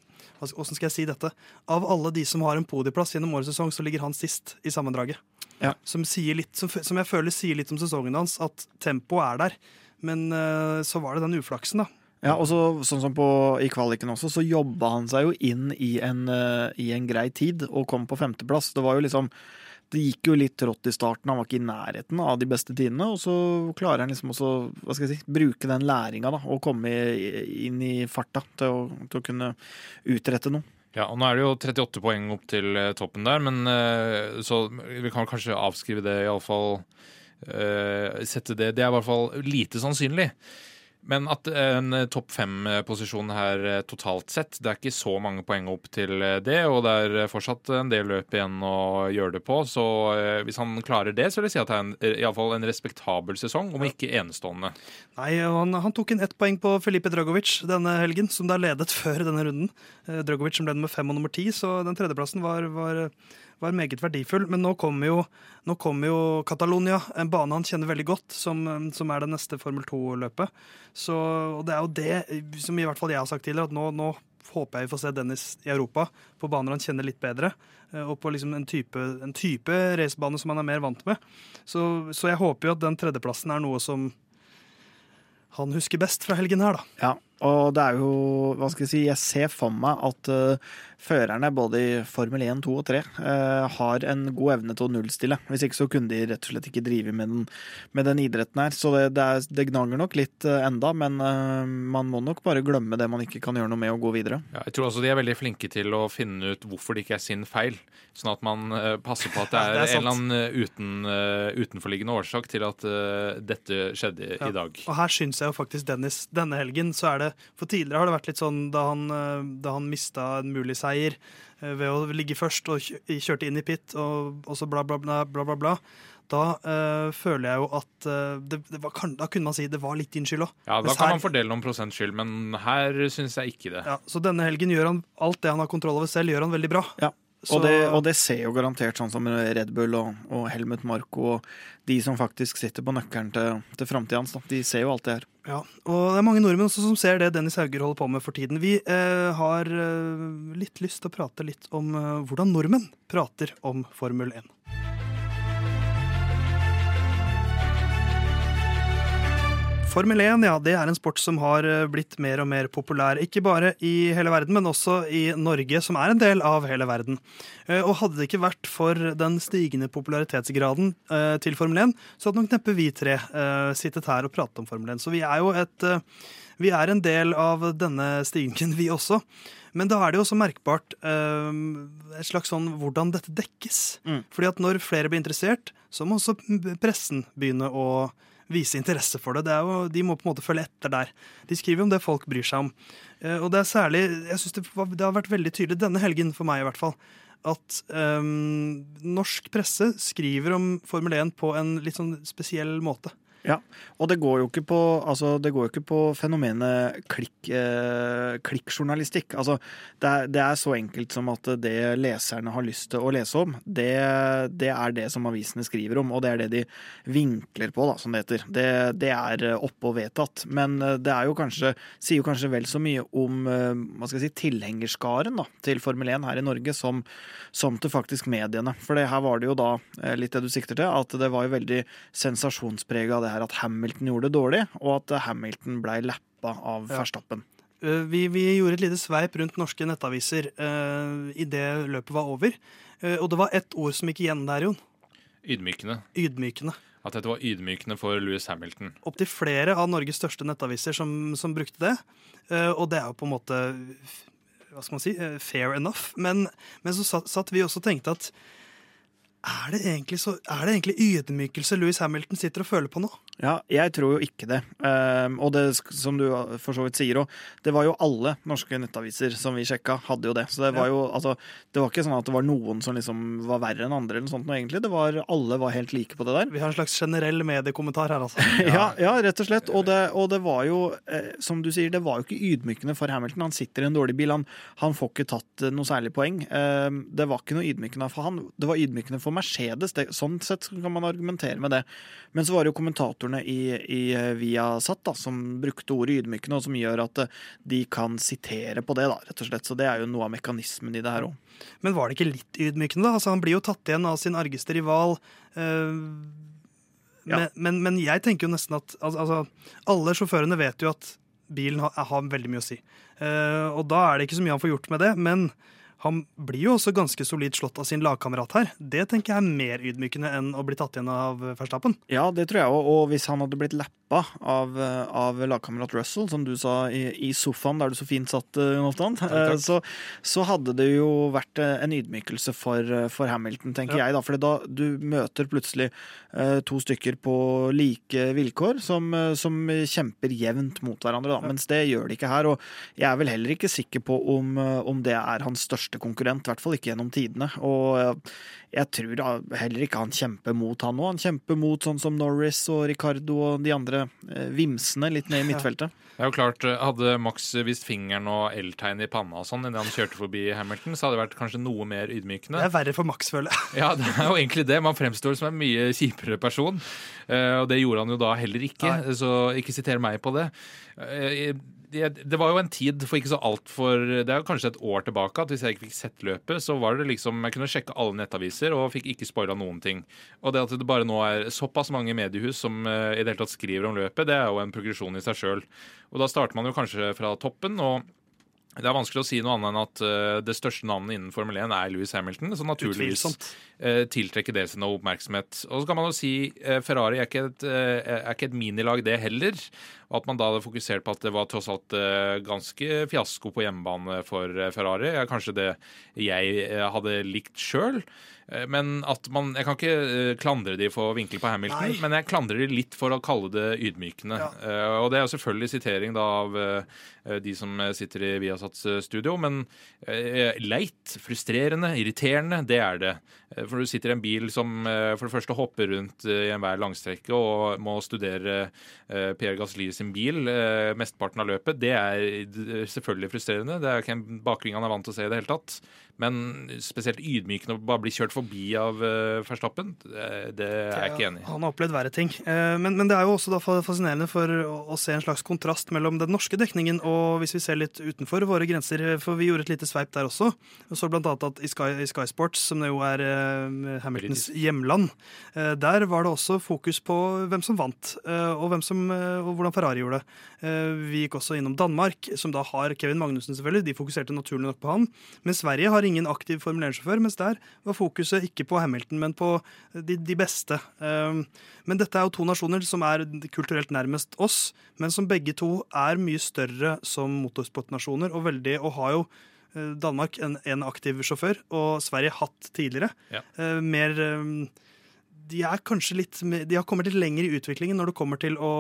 Åssen skal- jeg si dette? Av alle de som har en podieplass gjennom årets sesong, så ligger han sist i sammendraget. Ja. Som, litt, som, som jeg føler sier litt om sesongen hans, at tempoet er der. Men eh, så var det den uflaksen, da. Ja, og så, sånn som på, I kvaliken også, så jobba han seg jo inn i en, uh, i en grei tid og kom på femteplass. Det var jo liksom det gikk jo litt rått i starten, han var ikke i nærheten av de beste tidene. Og så klarer han liksom også hva skal jeg si, bruke den læringa og komme inn i farta til å, til å kunne utrette noe. Ja, og Nå er det jo 38 poeng opp til eh, toppen der, men eh, så vi kan kanskje avskrive det, iallfall. Uh, sette det Det er i hvert fall lite sannsynlig. Men at en eh, topp fem-posisjon her eh, totalt sett, det er ikke så mange poeng opp til eh, det, og det er fortsatt en del løp igjen å gjøre det på. Så eh, hvis han klarer det, så vil jeg si at det er en, fall en respektabel sesong, om ikke enestående. Nei, han, han tok inn ett poeng på Felipe Dragovic denne helgen, som da ledet før denne runden. Eh, Dragovic som ble nummer fem og nummer ti, så den tredjeplassen var, var, var meget verdifull. Men nå kommer jo, nå jo Catalonia, en bane han kjenner veldig godt, som, som er det neste Formel 2-løpet. Så, og det er jo det som i hvert fall jeg har sagt tidligere, at nå, nå håper jeg vi får se Dennis i Europa på baner han kjenner litt bedre. eh, Og på liksom en type, en type racebane som han er mer vant med. Så, så jeg håper jo at den tredjeplassen er noe som han husker best fra helgen her, da. Ja, og det er jo, hva skal jeg si, jeg ser for meg at uh, førerne både i Formel 1, 2 og 3 uh, har en god evne til å nullstille. Hvis ikke så kunne de rett og slett ikke drive med den, med den idretten her. Så det, det, er, det gnager nok litt uh, enda, men man må nok bare glemme det man ikke kan gjøre noe med og gå videre. Ja, jeg tror også de er veldig flinke til å finne ut hvorfor det ikke er sin feil. Sånn at man eh, passer på at det Ja, er, det er en eller annen eh, uten, eh, utenforliggende årsak til at eh, dette skjedde Ja. i dag. Og her syns jeg jo faktisk Dennis denne helgen så er det For tidligere har det vært litt sånn da han, eh, da han mista en mulig seier eh, ved å ligge først og kjørte inn i pit og, og så bla, bla, bla, bla, bla, bla. Da eh, føler jeg jo at eh, det, det var, kan, Da kunne man si det var litt din skyld òg. Ja, Da Mens kan her- man fordele noen prosent skyld, men her syns jeg ikke det. Ja, så denne helgen gjør han alt det han har kontroll over selv, gjør han veldig bra. Ja. Så, Og, det, og det ser jo garantert sånn som Red Bull og, og Helmut Marko og de som faktisk sitter på nøkkelen til, til framtida hans. De ser jo alt det her. ja, og det er mange nordmenn også som ser det Dennis Hauger holder på med for tiden. Vi eh, har eh, litt lyst til å prate litt om eh, hvordan nordmenn prater om Formel 1. Formel 1 ja, det er en sport som har eh, blitt mer og mer populær. Ikke bare i hele verden, men også i Norge, som er en del av hele verden. Eh, Og hadde det ikke vært for den stigende popularitetsgraden eh, til Formel 1, så hadde nok neppe vi tre sittet her og pratet om Formel 1. Så vi er jo et Vi er en del av denne stigningen, vi også. Men da er det jo også merkbart eh, et slags sånn hvordan dette dekkes. Mm. Fordi at når flere blir interessert, så må også pressen begynne å vise interesse for det. det jo, de må på en måte følge etter der. De skriver om det folk bryr seg om. Eh, Og det er særlig Jeg synes det, det har vært veldig tydelig denne helgen, for meg i hvert fall, at um, norsk presse skriver om Formel 1 på en litt sånn spesiell måte. Ja, og det går jo ikke på, altså, jo ikke på fenomenet klikk, eh, klikkjournalistikk. Altså, det, er, det er så enkelt som at det leserne har lyst til å lese om, det, det er det som avisene skriver om, og det er det de vinkler på, da, som det heter. Det, det er oppe og vedtatt. Men eh, det jo kanskje, sier jo kanskje vel så mye om eh, hva skal jeg si, tilhengerskaren da, til Formel 1 her i Norge som, som til faktisk mediene. For her var det jo da eh, litt det du sikter til, at det var jo veldig av det her at Hamilton gjorde det dårlig, og at Hamilton ble lappa av Ja. Verstappen. Eh, Vi, vi gjorde et lite sveip rundt norske nettaviser uh, idet løpet var over. Uh, og det var ett ord som gikk igjen der, Jon. Ydmykende. Ydmykende. At dette var ydmykende for Louis Hamilton. Opptil flere av Norges største nettaviser som, som brukte det. Uh, og det er jo på en måte hva skal man si, eh, fair enough. Men, men så satt, satt vi også og tenkte at er det, egentlig så, er det egentlig ydmykelse Louis Hamilton sitter og føler på nå? Ja, jeg tror jo ikke det. Ehm, og det som du for så vidt sier òg, det var jo alle norske nettaviser som vi sjekka, hadde jo det. Så det var jo altså Det var ikke sånn at det var noen som liksom var verre enn andre eller noe sånt noe, egentlig. Det var Alle var helt like på det der. Vi har en slags generell mediekommentar her, altså. Ja, ja, rett og slett. Og det, og det var jo, eh, som du sier, det var jo ikke ydmykende for Hamilton. Han sitter i en dårlig bil, han, han får ikke tatt eh, noe særlig poeng. Eh, det var ikke noe ydmykende for han, det var ydmykende for Mercedes. Det, sånn sett kan man argumentere med det. Men så var det jo kommentatorene i, i eh, Viasat da, som brukte ordet ydmykende, og som gjør at eh, de kan sitere på det, da, rett og slett. Så det er jo noe av mekanismen i det her òg. Men var det ikke litt ydmykende, da? Altså, han blir jo tatt igjen av sin argeste rival. Uh Ja. men, men, men jeg tenker jo nesten at altså, Alle sjåførene vet jo at bilen har, har veldig mye å si. Uh, og da er det ikke så mye han får gjort med det. Men han blir jo også ganske solid slått av sin lagkamerat her. Det tenker jeg er mer ydmykende enn å bli tatt igjen av Verstappen. Ja, det tror jeg òg. Og hvis han hadde blitt lappa av, eh, av lagkamerat Russell, som du sa i, i sofaen der du så fint satt, eh, Jon eh, så, så hadde det jo vært eh, en ydmykelse for, eh, for Hamilton, tenker Ja. jeg. da, For da du møter plutselig eh, to stykker på like vilkår som, eh, som kjemper jevnt mot hverandre, da. Mens det gjør de ikke her. Og jeg er vel heller ikke sikker på om, eh, om det er hans største konkurrent, i hvert fall ikke gjennom tidene. Og eh, jeg tror da heller ikke han kjemper mot han nå. Han kjemper mot sånn som Norris og Ricardo og de andre eh, vimsene litt ned i midtfeltet. Det er jo klart, eh, Hadde Max vist fingeren og L-tegn i panna og sånn idet han kjørte forbi Hamilton, så hadde det vært kanskje noe mer ydmykende. Det er verre for Max, føler jeg. Ja, det er jo egentlig det. Man fremstår som en mye kjipere person. eh, Og det gjorde han jo da heller ikke, så ikke siter meg på det. Det var jo en tid for ikke så altfor Det er kanskje et år tilbake at hvis jeg ikke fikk sett løpet, så var det liksom Jeg kunne sjekke alle nettaviser og fikk ikke spoila noen ting. Og det at det bare nå er såpass mange mediehus som eh, i det hele tatt skriver om løpet, det er jo en progresjon i seg sjøl. Og da starter man jo kanskje fra toppen. og det er vanskelig å si noe annet enn at eh, det største navnet innen Formel 1 er Louis Hamilton. Så naturligvis Utvilsomt. Uh, tiltrekker det seg noe oppmerksomhet. Og så kan man jo si eh, Ferrari er ikke, et, eh, er ikke et minilag, det heller. Og at man da hadde fokusert på at det var tross alt eh, ganske fiasko på hjemmebane for eh, Ferrari, er kanskje det jeg eh, hadde likt sjøl. Eh, Men at man, Jeg kan ikke eh, klandre de for å vinkle på Hamilton, Nei. men jeg klandrer de litt for å kalle det ydmykende. Ja. Eh, og det er jo selvfølgelig sitering da av eh, de som sitter i Viasats eh, studio, men eh, leit, frustrerende, irriterende, det er det. For du sitter i en bil som eh, for det første hopper rundt eh, i enhver langstrekke og må studere eh, Pierre Gasly sin bil mesteparten av løpet. Det er selvfølgelig frustrerende. Det er ikke en bakgrunn han er vant til å se i det hele tatt. Men spesielt ydmykende å bare bli kjørt forbi av uh, Verstappen, det, det er jeg ikke enig i. Han har opplevd verre ting. Eh, Men, men det er jo også da fascinerende for å, se en slags kontrast mellom den norske dekningen og hvis vi ser litt utenfor våre grenser, eh, for vi gjorde et lite sveip der også. Og så blant annet at i Sky, i Sky Sports, som det jo er Hamiltons hjemland, der var det også fokus på hvem som vant, og, hvem som, og hvordan Ferrari gjorde det. Vi gikk også innom Danmark, som da har Kevin Magnussen, selvfølgelig. De fokuserte naturlig nok på han. Men Sverige har ingen aktiv Formel 1-sjåfør, mens der var fokuset ikke på Hamilton, men på de, de beste. Um, Men dette er jo to nasjoner som er kulturelt nærmest oss, men som begge to er mye større som motorsportnasjoner, og veldig, og har jo eh, Danmark en, en aktiv sjåfør, og Sverige hatt tidligere. Ja. Eh, Mer um, de er kanskje litt De har kommet litt lenger i utviklingen når det kommer til å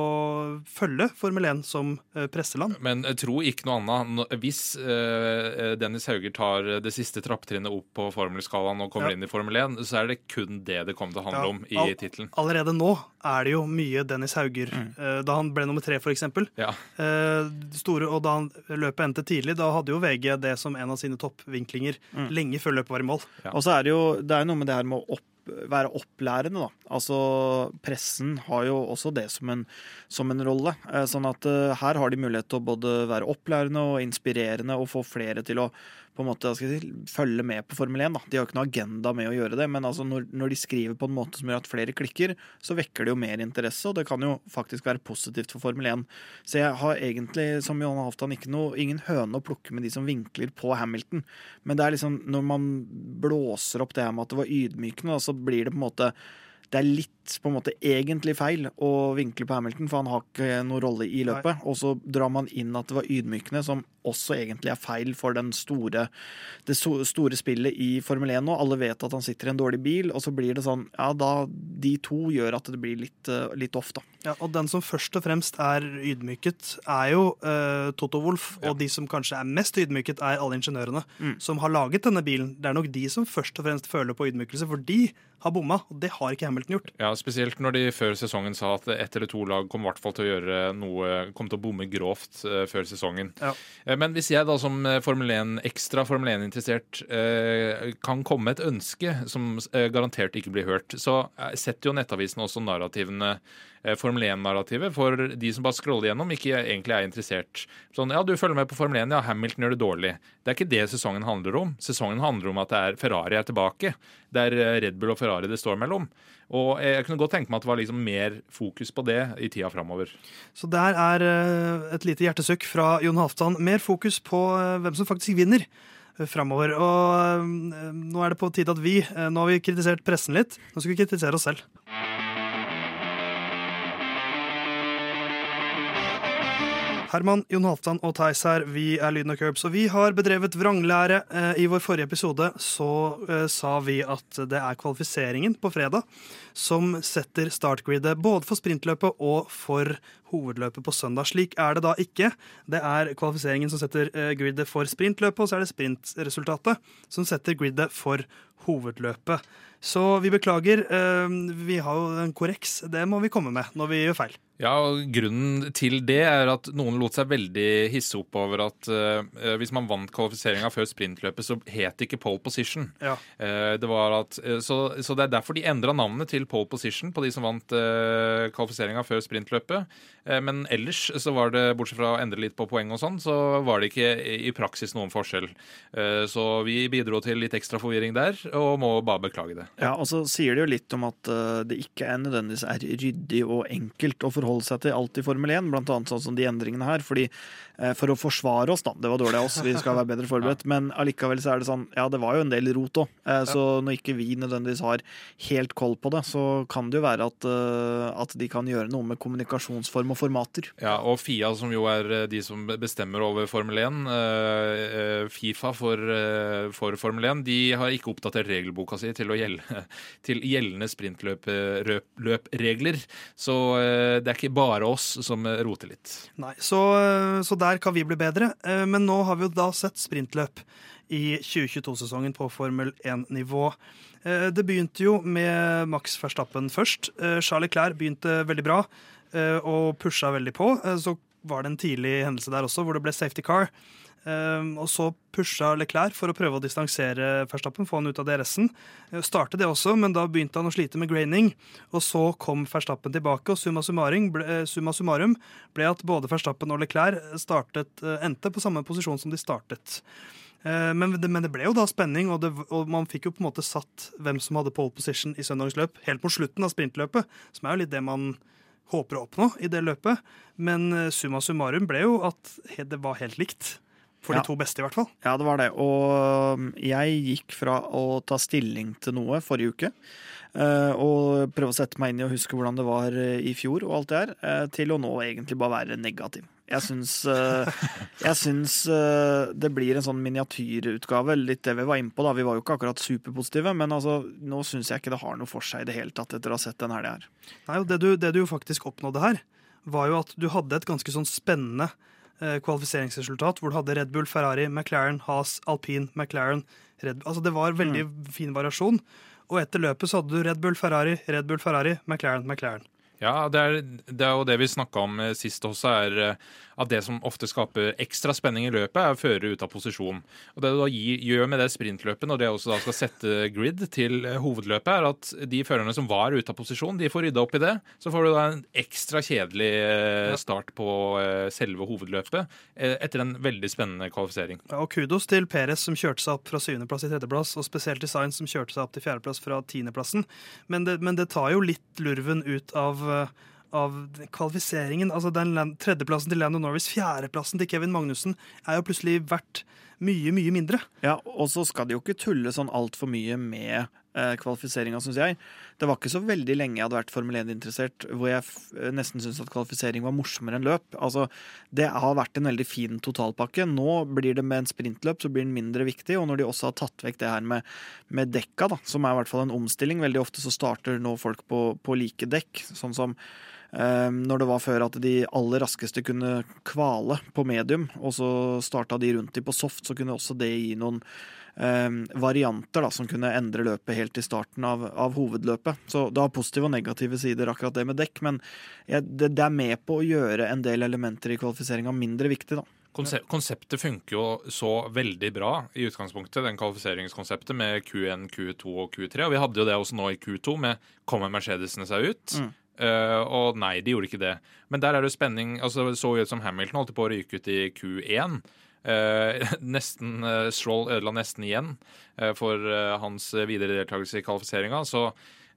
følge Formel 1 som eh, presseland. Men eh, tro ikke noe annet. Hvis eh, Dennis Hauger tar det siste trappetrinnet opp på formelskalaen og kommer Ja. inn i Formel 1, så er det kun det det kommer til å handle Ja, om i all- tittelen. Allerede nå er det jo mye Dennis Hauger. Mm. Eh, Da han ble nummer tre, for eksempel. Ja. Eh, store, og da han løpet endte tidlig, da hadde jo VG det som en av sine toppvinklinger Mm. lenge før løpet var i mål. Ja. Og så er det jo det er noe med det her med å opp, være opplærende, da. Altså, pressen har jo også det som en, som en rolle. Eh, Sånn at eh, her har de mulighet til å både være opplærende og inspirerende og få flere til å på en måte, skal jeg si, følge med på Formel 1. Da. De har ikke noe agenda med å gjøre det, men altså når, når de skriver på en måte som gjør at flere klikker, så vekker det jo mer interesse, og det kan jo faktisk være positivt for Formel 1. Så jeg har egentlig, som Johan Halvdan, ingen høne å plukke med de som vinkler på Hamilton. Men det er liksom, når man blåser opp det her med at det var ydmykende, da, så blir det på en måte det er litt på en måte egentlig feil å vinkle på Hamilton, for han har ikke noen rolle i løpet. Og så drar man inn at det var ydmykende, som også egentlig er feil for den store, det store spillet i Formel 1 nå. Alle vet at han sitter i en dårlig bil, og så blir det sånn Ja, da De to gjør at det blir litt, eh, litt off, da. Ja, og den som først og fremst er ydmyket, er jo uh, Toto Wolff. Ja. Og de som kanskje er mest ydmyket, er alle ingeniørene Mm. som har laget denne bilen. Det er nok de som først og fremst føler på ydmykelse, for de har bomma, og det har ikke Hamilton gjort. Ja, Spesielt når de før sesongen sa at ett eller to lag kom til å gjøre noe Kom til å bomme grovt eh, før sesongen. Ja. Eh, Men hvis jeg da som eh, Formel 1, ekstra Formel 1-interessert eh, kan komme med et ønske som garantert ikke blir hørt, så setter jo Nettavisen også narrativene Formel 1-narrativet for de som bare scroller gjennom, ikke egentlig er interessert. Sånn, ja, du følger med på Formel 1, ja, Hamilton gjør det dårlig. Det er ikke det sesongen handler om. Sesongen handler om at det er Ferrari er tilbake. Det er Red Bull og Ferrari det står mellom. Og jeg kunne godt tenke meg at det var liksom mer fokus på det i tida framover. Så der er eh, et lite hjertesøkk fra Jon Halvdan. Mer fokus på eh, hvem som faktisk vinner fremover. framover. Og eh, nå er det på tide at vi eh, Nå har vi kritisert pressen litt, nå skal vi kritisere oss selv. Herman, Jon Halvdan og Theis her, vi er Lyden og Curbs, og vi har bedrevet vranglære. Eh, I vår forrige episode så eh, sa vi at det er kvalifiseringen på fredag som setter startgridet både for sprintløpet og for hovedløpet på søndag. Slik er det da ikke. Det er kvalifiseringen som setter eh, gridet for sprintløpet, og så er det sprintresultatet som setter gridet for hovedløpet. Så vi beklager. eh, Vi har jo en korreks. Det må vi komme med når vi gjør feil. Ja, og Grunnen til det er at noen lot seg veldig hisse opp over at uh, hvis man vant kvalifiseringa før sprintløpet, så het det ikke pole position. Ja. Uh, det var at, uh, så, så det er derfor de endra navnet til pole position på de som vant uh, kvalifiseringa før sprintløpet. Eh, men ellers så var det, bortsett fra å endre litt på poeng og sånn, så var det ikke i praksis noen forskjell. Eh, så vi bidro til litt ekstra forvirring der, og må bare beklage det. Ja, og så sier det jo litt om at eh, det ikke er nødvendigvis er ryddig og enkelt å forholde seg til alt i Formel 1, blant annet sånn som de endringene her. fordi For å forsvare oss, da. Det var dårlig av oss, vi skal være bedre forberedt. Men allikevel så er det sånn Ja, det var jo en del rot òg. Så når ikke vi nødvendigvis har helt koll på det, så kan det jo være at, at de kan gjøre noe med kommunikasjonsform og formater. Ja, og FIA, som jo er eh, de som bestemmer over Formel 1, eh, eh, Fifa for, for Formel 1, de har ikke oppdatert regelboka si til, gjelde, til gjeldende sprintløpregler. Så det er ikke bare oss som roter litt. Nei, så, så der kan vi bli bedre. Men nå har vi jo da sett sprintløp i 2022-sesongen på Formel 1-nivå. Eh, Det begynte jo med Max Verstappen først. Charles Leclerc begynte veldig bra og pusha veldig på. Eh, Så var det en tidlig hendelse der også, hvor det ble safety car. Um, og så pusha Leclerc for å prøve å distansere Verstappen, få han ut av DRS-en. Startet det også, men da begynte han å slite med graining. Og så kom Verstappen tilbake, og summa ble, summa summarum ble at både Verstappen og Leclerc startet, endte på samme posisjon som de startet. Men, det, men det ble jo da spenning, og, det, og man fikk jo på en måte satt hvem som hadde pole position i søndagens løp, helt mot slutten av sprintløpet, som er jo litt det man håper å oppnå i det løpet. Men uh, summa summarum ble jo at det var helt likt. For Ja. de to beste, i hvert fall. Ja, det var det. Og um, jeg gikk fra å ta stilling til noe forrige uke, eh, og prøve å sette meg inn i og huske hvordan det var eh, i fjor og alt det her, eh, til å nå egentlig bare være negativ. Jeg syns, eh, jeg syns eh, det blir en sånn miniatyrutgave, litt det vi var inne på. da. Vi var jo ikke akkurat superpositive, men altså, nå syns jeg ikke det har noe for seg i det hele tatt etter å ha sett den helga her. Nei, og det du, det du faktisk oppnådde her, var jo at du hadde et ganske sånn spennende eh, kvalifiseringsresultat, hvor du hadde Red Bull, Ferrari, McLaren, Haas, Alpine, McLaren Red Bull. Altså det var veldig fin variasjon. Og etter løpet så hadde du Red Bull, Ferrari, Red Bull, Ferrari, McLaren, McLaren. Ja, det er, det er jo det vi snakka om eh, sist også, er eh, at det som ofte skaper ekstra spenning i løpet, er å føre ut av posisjon. Og Det du da gjør med det sprintløpet, når det også da skal sette grid til eh, hovedløpet, er at de førerne som var ute av posisjon, de får rydda opp i det. Så får du da en ekstra kjedelig start på selve hovedløpet etter en veldig spennende kvalifisering. Ja, Og kudos til Perez som kjørte seg opp fra syvendeplass til tredjeplass, og spesielt til Sainz som kjørte seg opp til fjerdeplass fra tiendeplassen. Men, det- men det tar jo litt lurven ut av, av kvalifiseringen. Altså den Tredjeplassen til Lando Norris, fjerdeplassen til Kevin Magnussen er jo plutselig verdt mye, mye mindre. Ja, og så skal de jo ikke tulle sånn altfor mye med eh, kvalifiseringa, syns jeg. Det var ikke så veldig lenge jeg hadde vært Formel 1-interessert hvor jeg f nesten syntes at kvalifisering var morsommere enn løp. Altså, Det har vært en veldig fin totalpakke. Nå blir det med en sprintløp så blir den mindre viktig, og når de også har tatt vekk det her med, med dekka, da, som er i hvert fall en omstilling Veldig ofte så starter nå folk på, på like dekk, sånn som eh, når det var før at de aller raskeste kunne kvale på medium, og så starta de rundt de på soft, så kunne også det gi noen eh, varianter da, som kunne endre løpet helt i starten av, av hovedløpet. Så det har positive og negative sider, akkurat det med dekk, men jeg, det, det er med på å gjøre en del elementer i kvalifiseringa mindre viktig, da. Konse konseptet funker jo så veldig bra i utgangspunktet, den kvalifiseringskonseptet med Q1, Q2 og Q3. Og vi hadde jo det også nå i Q2 med Kommer Mercedesene seg ut? Mm. Uh, og nei, de gjorde ikke det. Men der er det spenning. altså Det så ut som Hamilton holdt på å ryke ut i Q1. Eh, nesten uh, Stroll ødela nesten igjen eh, for eh, hans videre deltakelse i kvalifiseringa. Så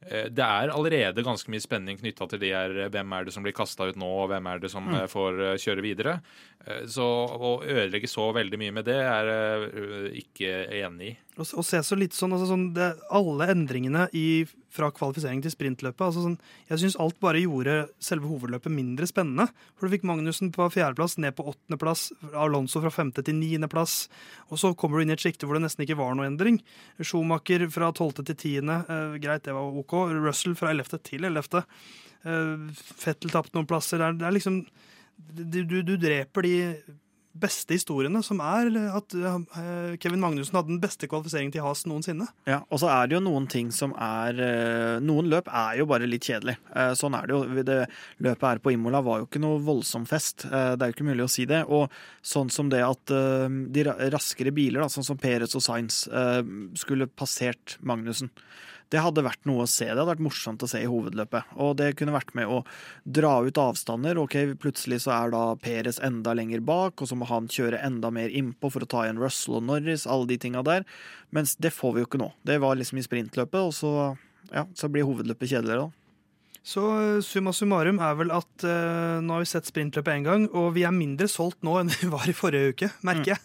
eh, det er allerede ganske mye spenning knytta til de her eh, hvem er det som blir kasta ut nå, og hvem er det som eh, får eh, kjøre videre. Eh, Så å ødelegge så veldig mye med det er jeg eh, ikke enig i. Og, å se så litt sånn, altså sånn det, Alle endringene i, fra kvalifisering til sprintløpet altså sånn, Jeg syns alt bare gjorde selve hovedløpet mindre spennende. For Du fikk Magnussen på fjerdeplass, ned på åttendeplass, Alonso fra femte til niendeplass. Og så kommer du inn i et sjikte hvor det nesten ikke var noe endring. Schumacher fra tolvte til tiende, eh, greit, det var OK. Russell fra ellevte til ellevte. Eh, Fettel tapte noen plasser. Det er, det er liksom du, du, du dreper de beste historiene, som er at eh, Kevin Magnussen hadde den beste kvalifiseringen til Has noensinne. Ja, og så er det jo noen ting som er eh, Noen løp er jo bare litt kjedelig. Eh, Sånn er det jo. Det løpet her på Imola var jo ikke noe voldsom fest. Eh, Det er jo ikke mulig å si det. Og sånn som det at eh, de raskere biler, da, sånn som Perez og Sainz, eh, skulle passert Magnussen. Det hadde vært noe å se. Det hadde vært morsomt å se i hovedløpet. Og det kunne vært med å dra ut avstander. Ok, plutselig så er da Perez enda lenger bak, og så må han kjøre enda mer innpå for å ta igjen Russell og Norris, alle de tinga der. Mens det får vi jo ikke nå. Det var liksom i sprintløpet, og så, ja, så blir hovedløpet kjedeligere, da. Så eh, summa summarum er vel at uh, nå har vi sett sprintløpet én gang, og vi er mindre solgt nå enn vi var i forrige uke, merker jeg.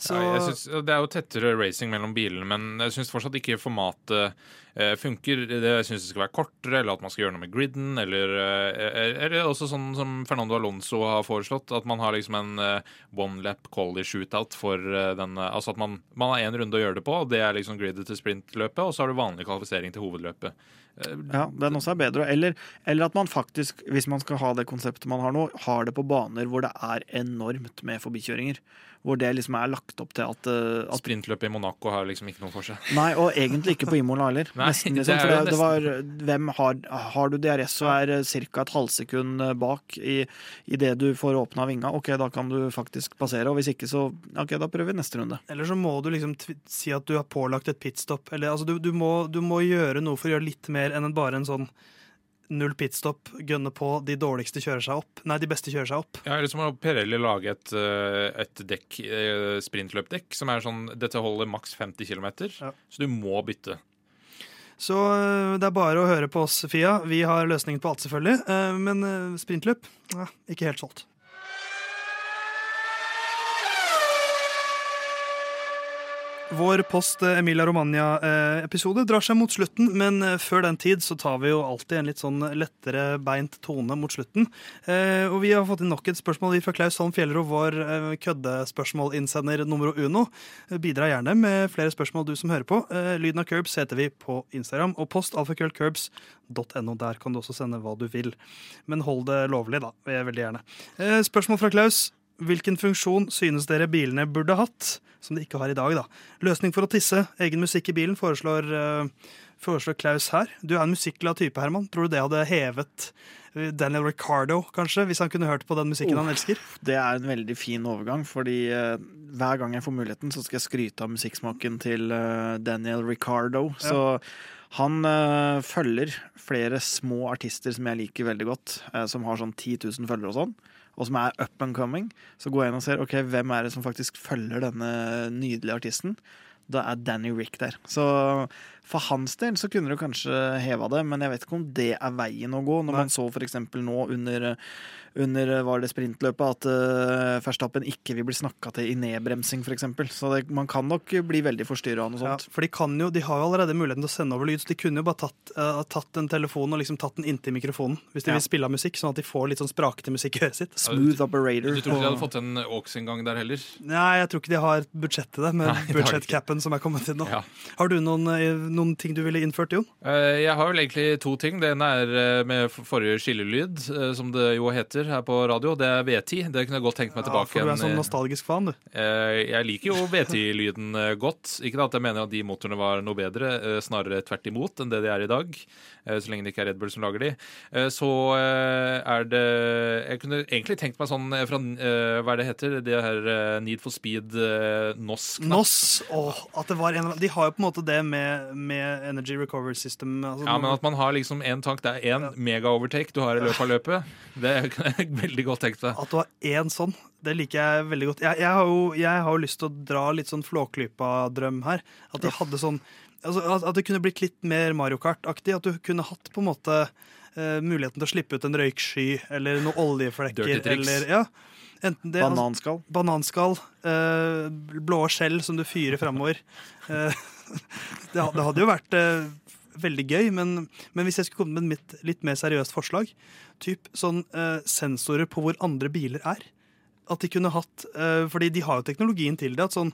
Så Ja, synes, det er jo tettere racing mellom bilene, men jeg syns fortsatt ikke formatet eh, funker. Det, jeg syns det skal være kortere, eller at man skal gjøre noe med griden, eller, eh, eller også sånn som Fernando Alonso har foreslått, at man har liksom en eh, one lap quality shootout for eh, den eh, Altså at man, man har én runde å gjøre det på, og det er liksom gridet til sprintløpet, og så har du vanlig kvalifisering til hovedløpet. Eh, Ja, den også er bedre. Eller, eller at man faktisk, hvis man skal ha det konseptet man har nå, har det på baner hvor det er enormt med forbikjøringer. Hvor det liksom er lagt opp til at, eh, at Sprintløpet i Monaco har liksom ikke noe for seg. Nei, og egentlig ikke på Imola heller. Nei, Nesten, det liksom, for jo det, det var, hvem har, har du DRS og er ca. et halvsekund eh, bak i, i det du får åpna vinga, ok, da kan du faktisk passere. Og hvis ikke, så ok, da prøver vi neste runde. Eller så må du liksom tv- si at du har pålagt et pitstop. Eller, altså, du, du, må, du må gjøre noe for å gjøre litt mer enn bare en sånn null pitstop, gønne på, de dårligste kjører seg opp. Nei, de beste kjører seg opp. Ja, eller så må Pirelli lage et, eh, et dekk, eh, sprintløpdekk som er sånn Dette holder maks 50 km, Ja. så du må bytte. Så øh, det er bare å høre på oss, Fia. Vi har løsningen på alt, selvfølgelig. Eh, Men sprintløp? Ja, ikke helt solgt. Vår post eh, Emilia Romagna-episode drar seg mot slutten, men eh, før den tid så tar vi jo alltid en litt sånn lettere beint tone mot slutten. Eh, Og vi har fått inn nok et spørsmål fra Klaus Holm Fjellro, vår eh, køddespørsmålinnsender numero uno. Eh, Bidra gjerne med flere spørsmål du som hører på. Eh, Lyden av Curbs heter vi på Instagram, og post alfakrøllcurbs.no. Der kan du også sende hva du vil. Men hold det lovlig, da. veldig gjerne. Eh, Spørsmål fra Klaus. Hvilken funksjon synes dere bilene burde hatt, som de ikke har i dag? da? Løsning for å tisse, egen musikk i bilen, foreslår, uh, foreslår Klaus her. Du er en musikkglad type, Herman. Tror du det hadde hevet eh, Daniel Ricardo, kanskje, hvis han kunne hørt på den musikken han elsker? Det er en veldig fin overgang, fordi uh, hver gang jeg får muligheten, så skal jeg skryte av musikksmaken til uh, Daniel Ricardo. Så han følger flere små artister som jeg liker veldig godt, som har sånn 10 000 følgere og sånn. Og som er up and coming. Så går jeg inn og ser ok, hvem er det som faktisk følger denne nydelige artisten. Da er Danny Rick der. Så for hans del så kunne du kanskje heva det, men jeg vet ikke om det er veien å gå. Når Nei. man så eksempel nå under, under var det sprintløpet at uh, Verstappen ikke vil bli snakka til i nedbremsing, f.eks. Så det, man kan nok bli veldig forstyrra av noe Ja, sånt. for de, kan jo, de har jo allerede muligheten til å sende over lyd, så de kunne jo bare tatt, uh, tatt en telefon og liksom tatt den inntil mikrofonen hvis de Ja. vil spille av musikk, sånn at de får litt sånn sprakete musikk i øret sitt. Smooth operator. Du tror ikke de hadde fått en Aux-inngang der heller? Nei, jeg tror ikke de har budsjett til det, med budsjettcapen som er kommet inn nå. Ja. Har du noen, eh, noen ting du ville innført, Jon? Eh, Jeg har vel egentlig to ting. Det ene er eh, med forrige skillelyd, eh, som det jo heter her på radio. Det er V10. Det kunne jeg godt tenkt meg Ja, tilbake for du er sånn nostalgisk fan, du. Eh, Jeg liker jo V10-lyden eh, godt. Ikke at jeg mener at de motorene var noe bedre, eh, snarere tvert imot enn det de er i dag. Så lenge det ikke er Red Bull som lager de. Så er det Jeg kunne egentlig tenkt meg sånn fra Hva er det heter? Det her Need for Speed eh, NOS-knapp. NOS. Åh, at det var en, de har jo på en måte det med, med Energy Recovery System. Altså, Ja, men at man har liksom en tank, det er én mega-overtake du har i løpet av løpet, det veldig godt tenkt det. At du har én sånn, det liker jeg veldig godt. Jeg, jeg, har, jo, jeg har jo lyst til å dra litt sånn Flåklypa-drøm her. At de hadde sånn altså, at, det kunne blitt litt mer Mario Kart-aktig. At du kunne hatt på en måte uh, muligheten til å slippe ut en røyksky eller noen oljeflekker. Dirty tricks. Eller, ja, enten det, altså, Bananskall. bananskall, eh, blå skjell som du fyrer framover. Eh, det, det hadde jo vært eh, veldig gøy, men, men hvis jeg skulle komme med et mitt, litt mer seriøst forslag, typ sånn eh, sensorer på hvor andre biler er At de kunne hatt eh, Fordi de har jo teknologien til det. At sånn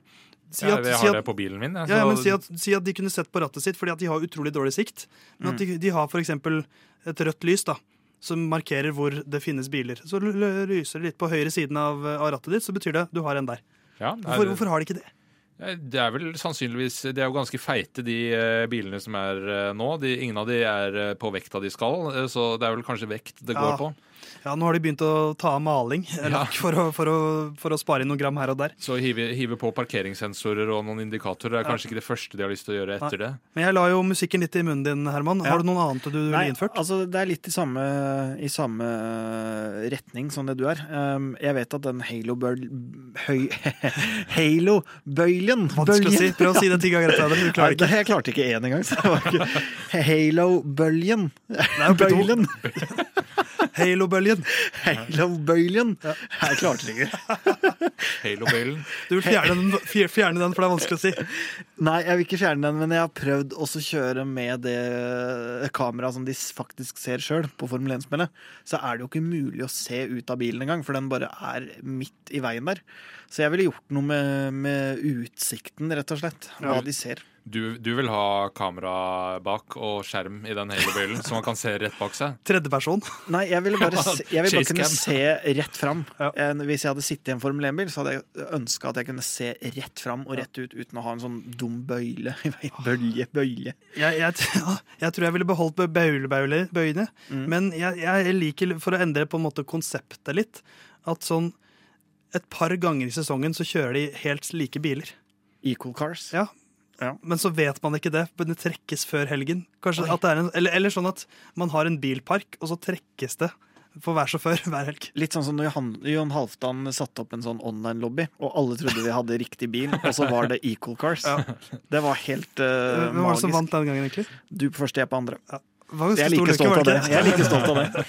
Si Ja, jeg jeg si har at, det på bilen min. ja, men si at, si at de kunne sett på rattet sitt, fordi at de har utrolig dårlig sikt. Men at de, de har f.eks. et rødt lys da, som markerer hvor det finnes biler. Så lyser det litt på høyre siden av, av rattet ditt, så betyr det du har en der. ja, Hvorfor, hvorfor har de ikke det? Eh, Det er vel sannsynligvis De er jo ganske feite, de eh, bilene som er eh, nå. De, ingen av de er på vekta de skal, så det er vel kanskje vekt det Ja. går på. Ja, Nå har de begynt å ta av maling eh, Ja. for, å, for, å, for å spare inn noen gram her og der. Så hive, hive på parkeringssensorer og noen indikatorer er kanskje ikke det første de har lyst til å gjøre etter det. Men jeg la jo musikken litt i munnen din, Herman. Ja. Har du noen annet du ville innført? altså det er litt i samme, i samme retning som det du er. Um, jeg vet at den Halo-bøl... Halo-bølgen Vanskelig å si. Prøv å si det ti ganger etter hverandre. Du Nei, klarer det, ikke. jeg klarte ikke én engang. Halo-bøljen. var ikke- Halo-bølgen. Halo-bølgen. Halo-bølgen. Jeg klarte det ikke. Halo-bøljen. Du vil fjerne den, fjerne den, for det er vanskelig å si. Nei, jeg vil ikke fjerne den, men jeg har prøvd å kjøre med det kameraet som de faktisk ser sjøl på Formel 1-spillet. Så er det jo ikke mulig å se ut av bilen engang, for den bare er midt i veien der. Så jeg ville gjort noe med, med utsikten, rett og slett. Hva Ja. de ser. Du, du vil ha kamera bak og skjerm i den Halo-bøylen, så man kan se rett bak seg? Tredjeperson. Nei, jeg ville bare, se, jeg ville bare kunne se rett fram. Ja. Eh, Hvis jeg hadde sittet i en Formel 1-bil, så hadde jeg ønska at jeg kunne se rett fram og rett ut uten å ha en sånn dum bøyle. i bøyle. Bølge, bølge. Jeg, jeg, jeg tror jeg ville beholdt bøylebøyene, Mm. men jeg, jeg liker, for å endre på en måte konseptet litt, at sånn et par ganger i sesongen så kjører de helt like biler. Equal cars. Ja. Ja. Men så vet man ikke det, men det trekkes før helgen. Kanskje Oi. at det er en, eller, eller sånn at man har en bilpark, og så trekkes det for hver sjåfør hver helg. Litt sånn som når Johan, Halvdan satte opp en sånn online-lobby, og alle trodde vi hadde riktig bil, og så var det Equal Cars. Det var helt uh, Hvem var det som vant den gangen, egentlig? Du på første, jeg på andre. Ja. Jeg er like stolt av det. Jeg er like stolt av det.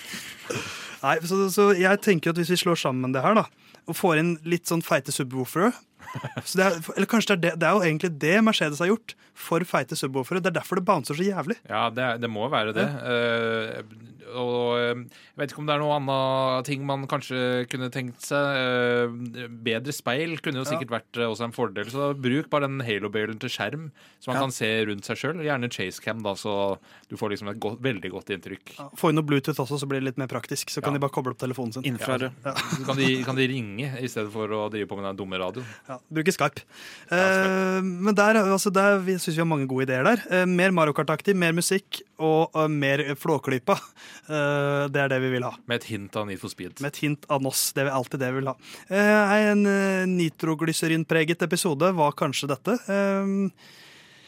Nei, så, så jeg tenker at hvis vi slår sammen det her, da, og får inn litt sånn feite subwoofere er, Eller kanskje det er det, det er jo egentlig det Mercedes har gjort for feite subwoofere. Det er derfor det bouncer så jævlig. Ja, det, det må være det. Eh, og eh, jeg vet ikke om det er noe annet ting man kanskje kunne tenkt seg. Eh, bedre speil kunne jo Ja. sikkert vært eh, også en fordel. Så bruk bare den Halo-bøylen til skjerm, så man Ja. kan se rundt seg sjøl. Gjerne chasecam, da, så du får liksom et godt, veldig godt inntrykk. Få inn noe Bluetooth også, så blir det litt mer praktisk. Så kan de bare koble opp telefonen sin. Infrarød. Så kan de, kan de ringe i stedet for å drive på med den dumme radioen. Ja, bruke Skype. Ja, Eh, men der, altså der syns vi har mange gode ideer der. Uh, mer Mario Kart-aktig, mer musikk og uh, mer Flåklypa. Eh, det er det vi vil ha. Med et hint av Need for Speed. Med et hint av NOS. Det er alltid det vi vil ha. Eh, en eh, nitroglycerinpreget episode var kanskje dette.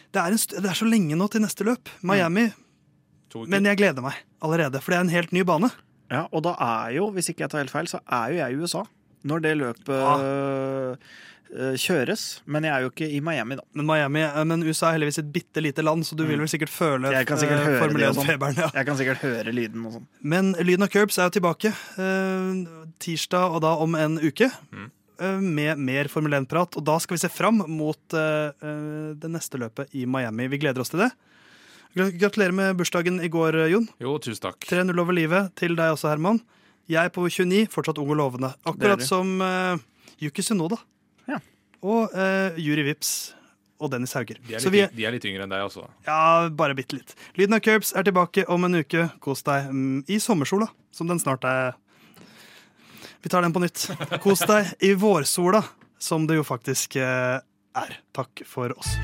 Det, er en st det er så lenge nå til neste løp. Miami. Mm. Men jeg gleder meg allerede, for det er en helt ny bane. Ja, og da er jo, hvis ikke jeg tar helt feil, så er jo jeg i USA når det løpet Ja. Øh, kjøres. Men jeg er jo ikke i Miami, da. Men, Miami, eh, men USA er heldigvis et bitte lite land, så du vil vel sikkert føle. Jeg kan sikkert eh, høre Formel det og sånn. 1-feberen. Ja. Jeg kan sikkert høre lyden og sånn. Men lyden av curbs er jo tilbake eh, tirsdag og da om en uke. Mm. eh, Med mer Formel 1-prat. Og da skal vi se fram mot eh, eh, det neste løpet i Miami. Vi gleder oss til det. Gratulerer med bursdagen i går, eh, Jon. Jo, tusen takk. 3-0 over livet til deg også, Herman. Jeg på 29, fortsatt ung og lovende. Akkurat som uh, Yuki Sunoda. Og uh, Juri Vips og Dennis Hauger. De er, litt, vi de er litt yngre enn deg også. ja, bare bitte litt. Lyden av Curbs er tilbake om en uke. Kos deg mm, i sommersola, som den snart er. Vi tar den på nytt. Kos deg i vårsola, som det jo faktisk uh, er. Takk for oss.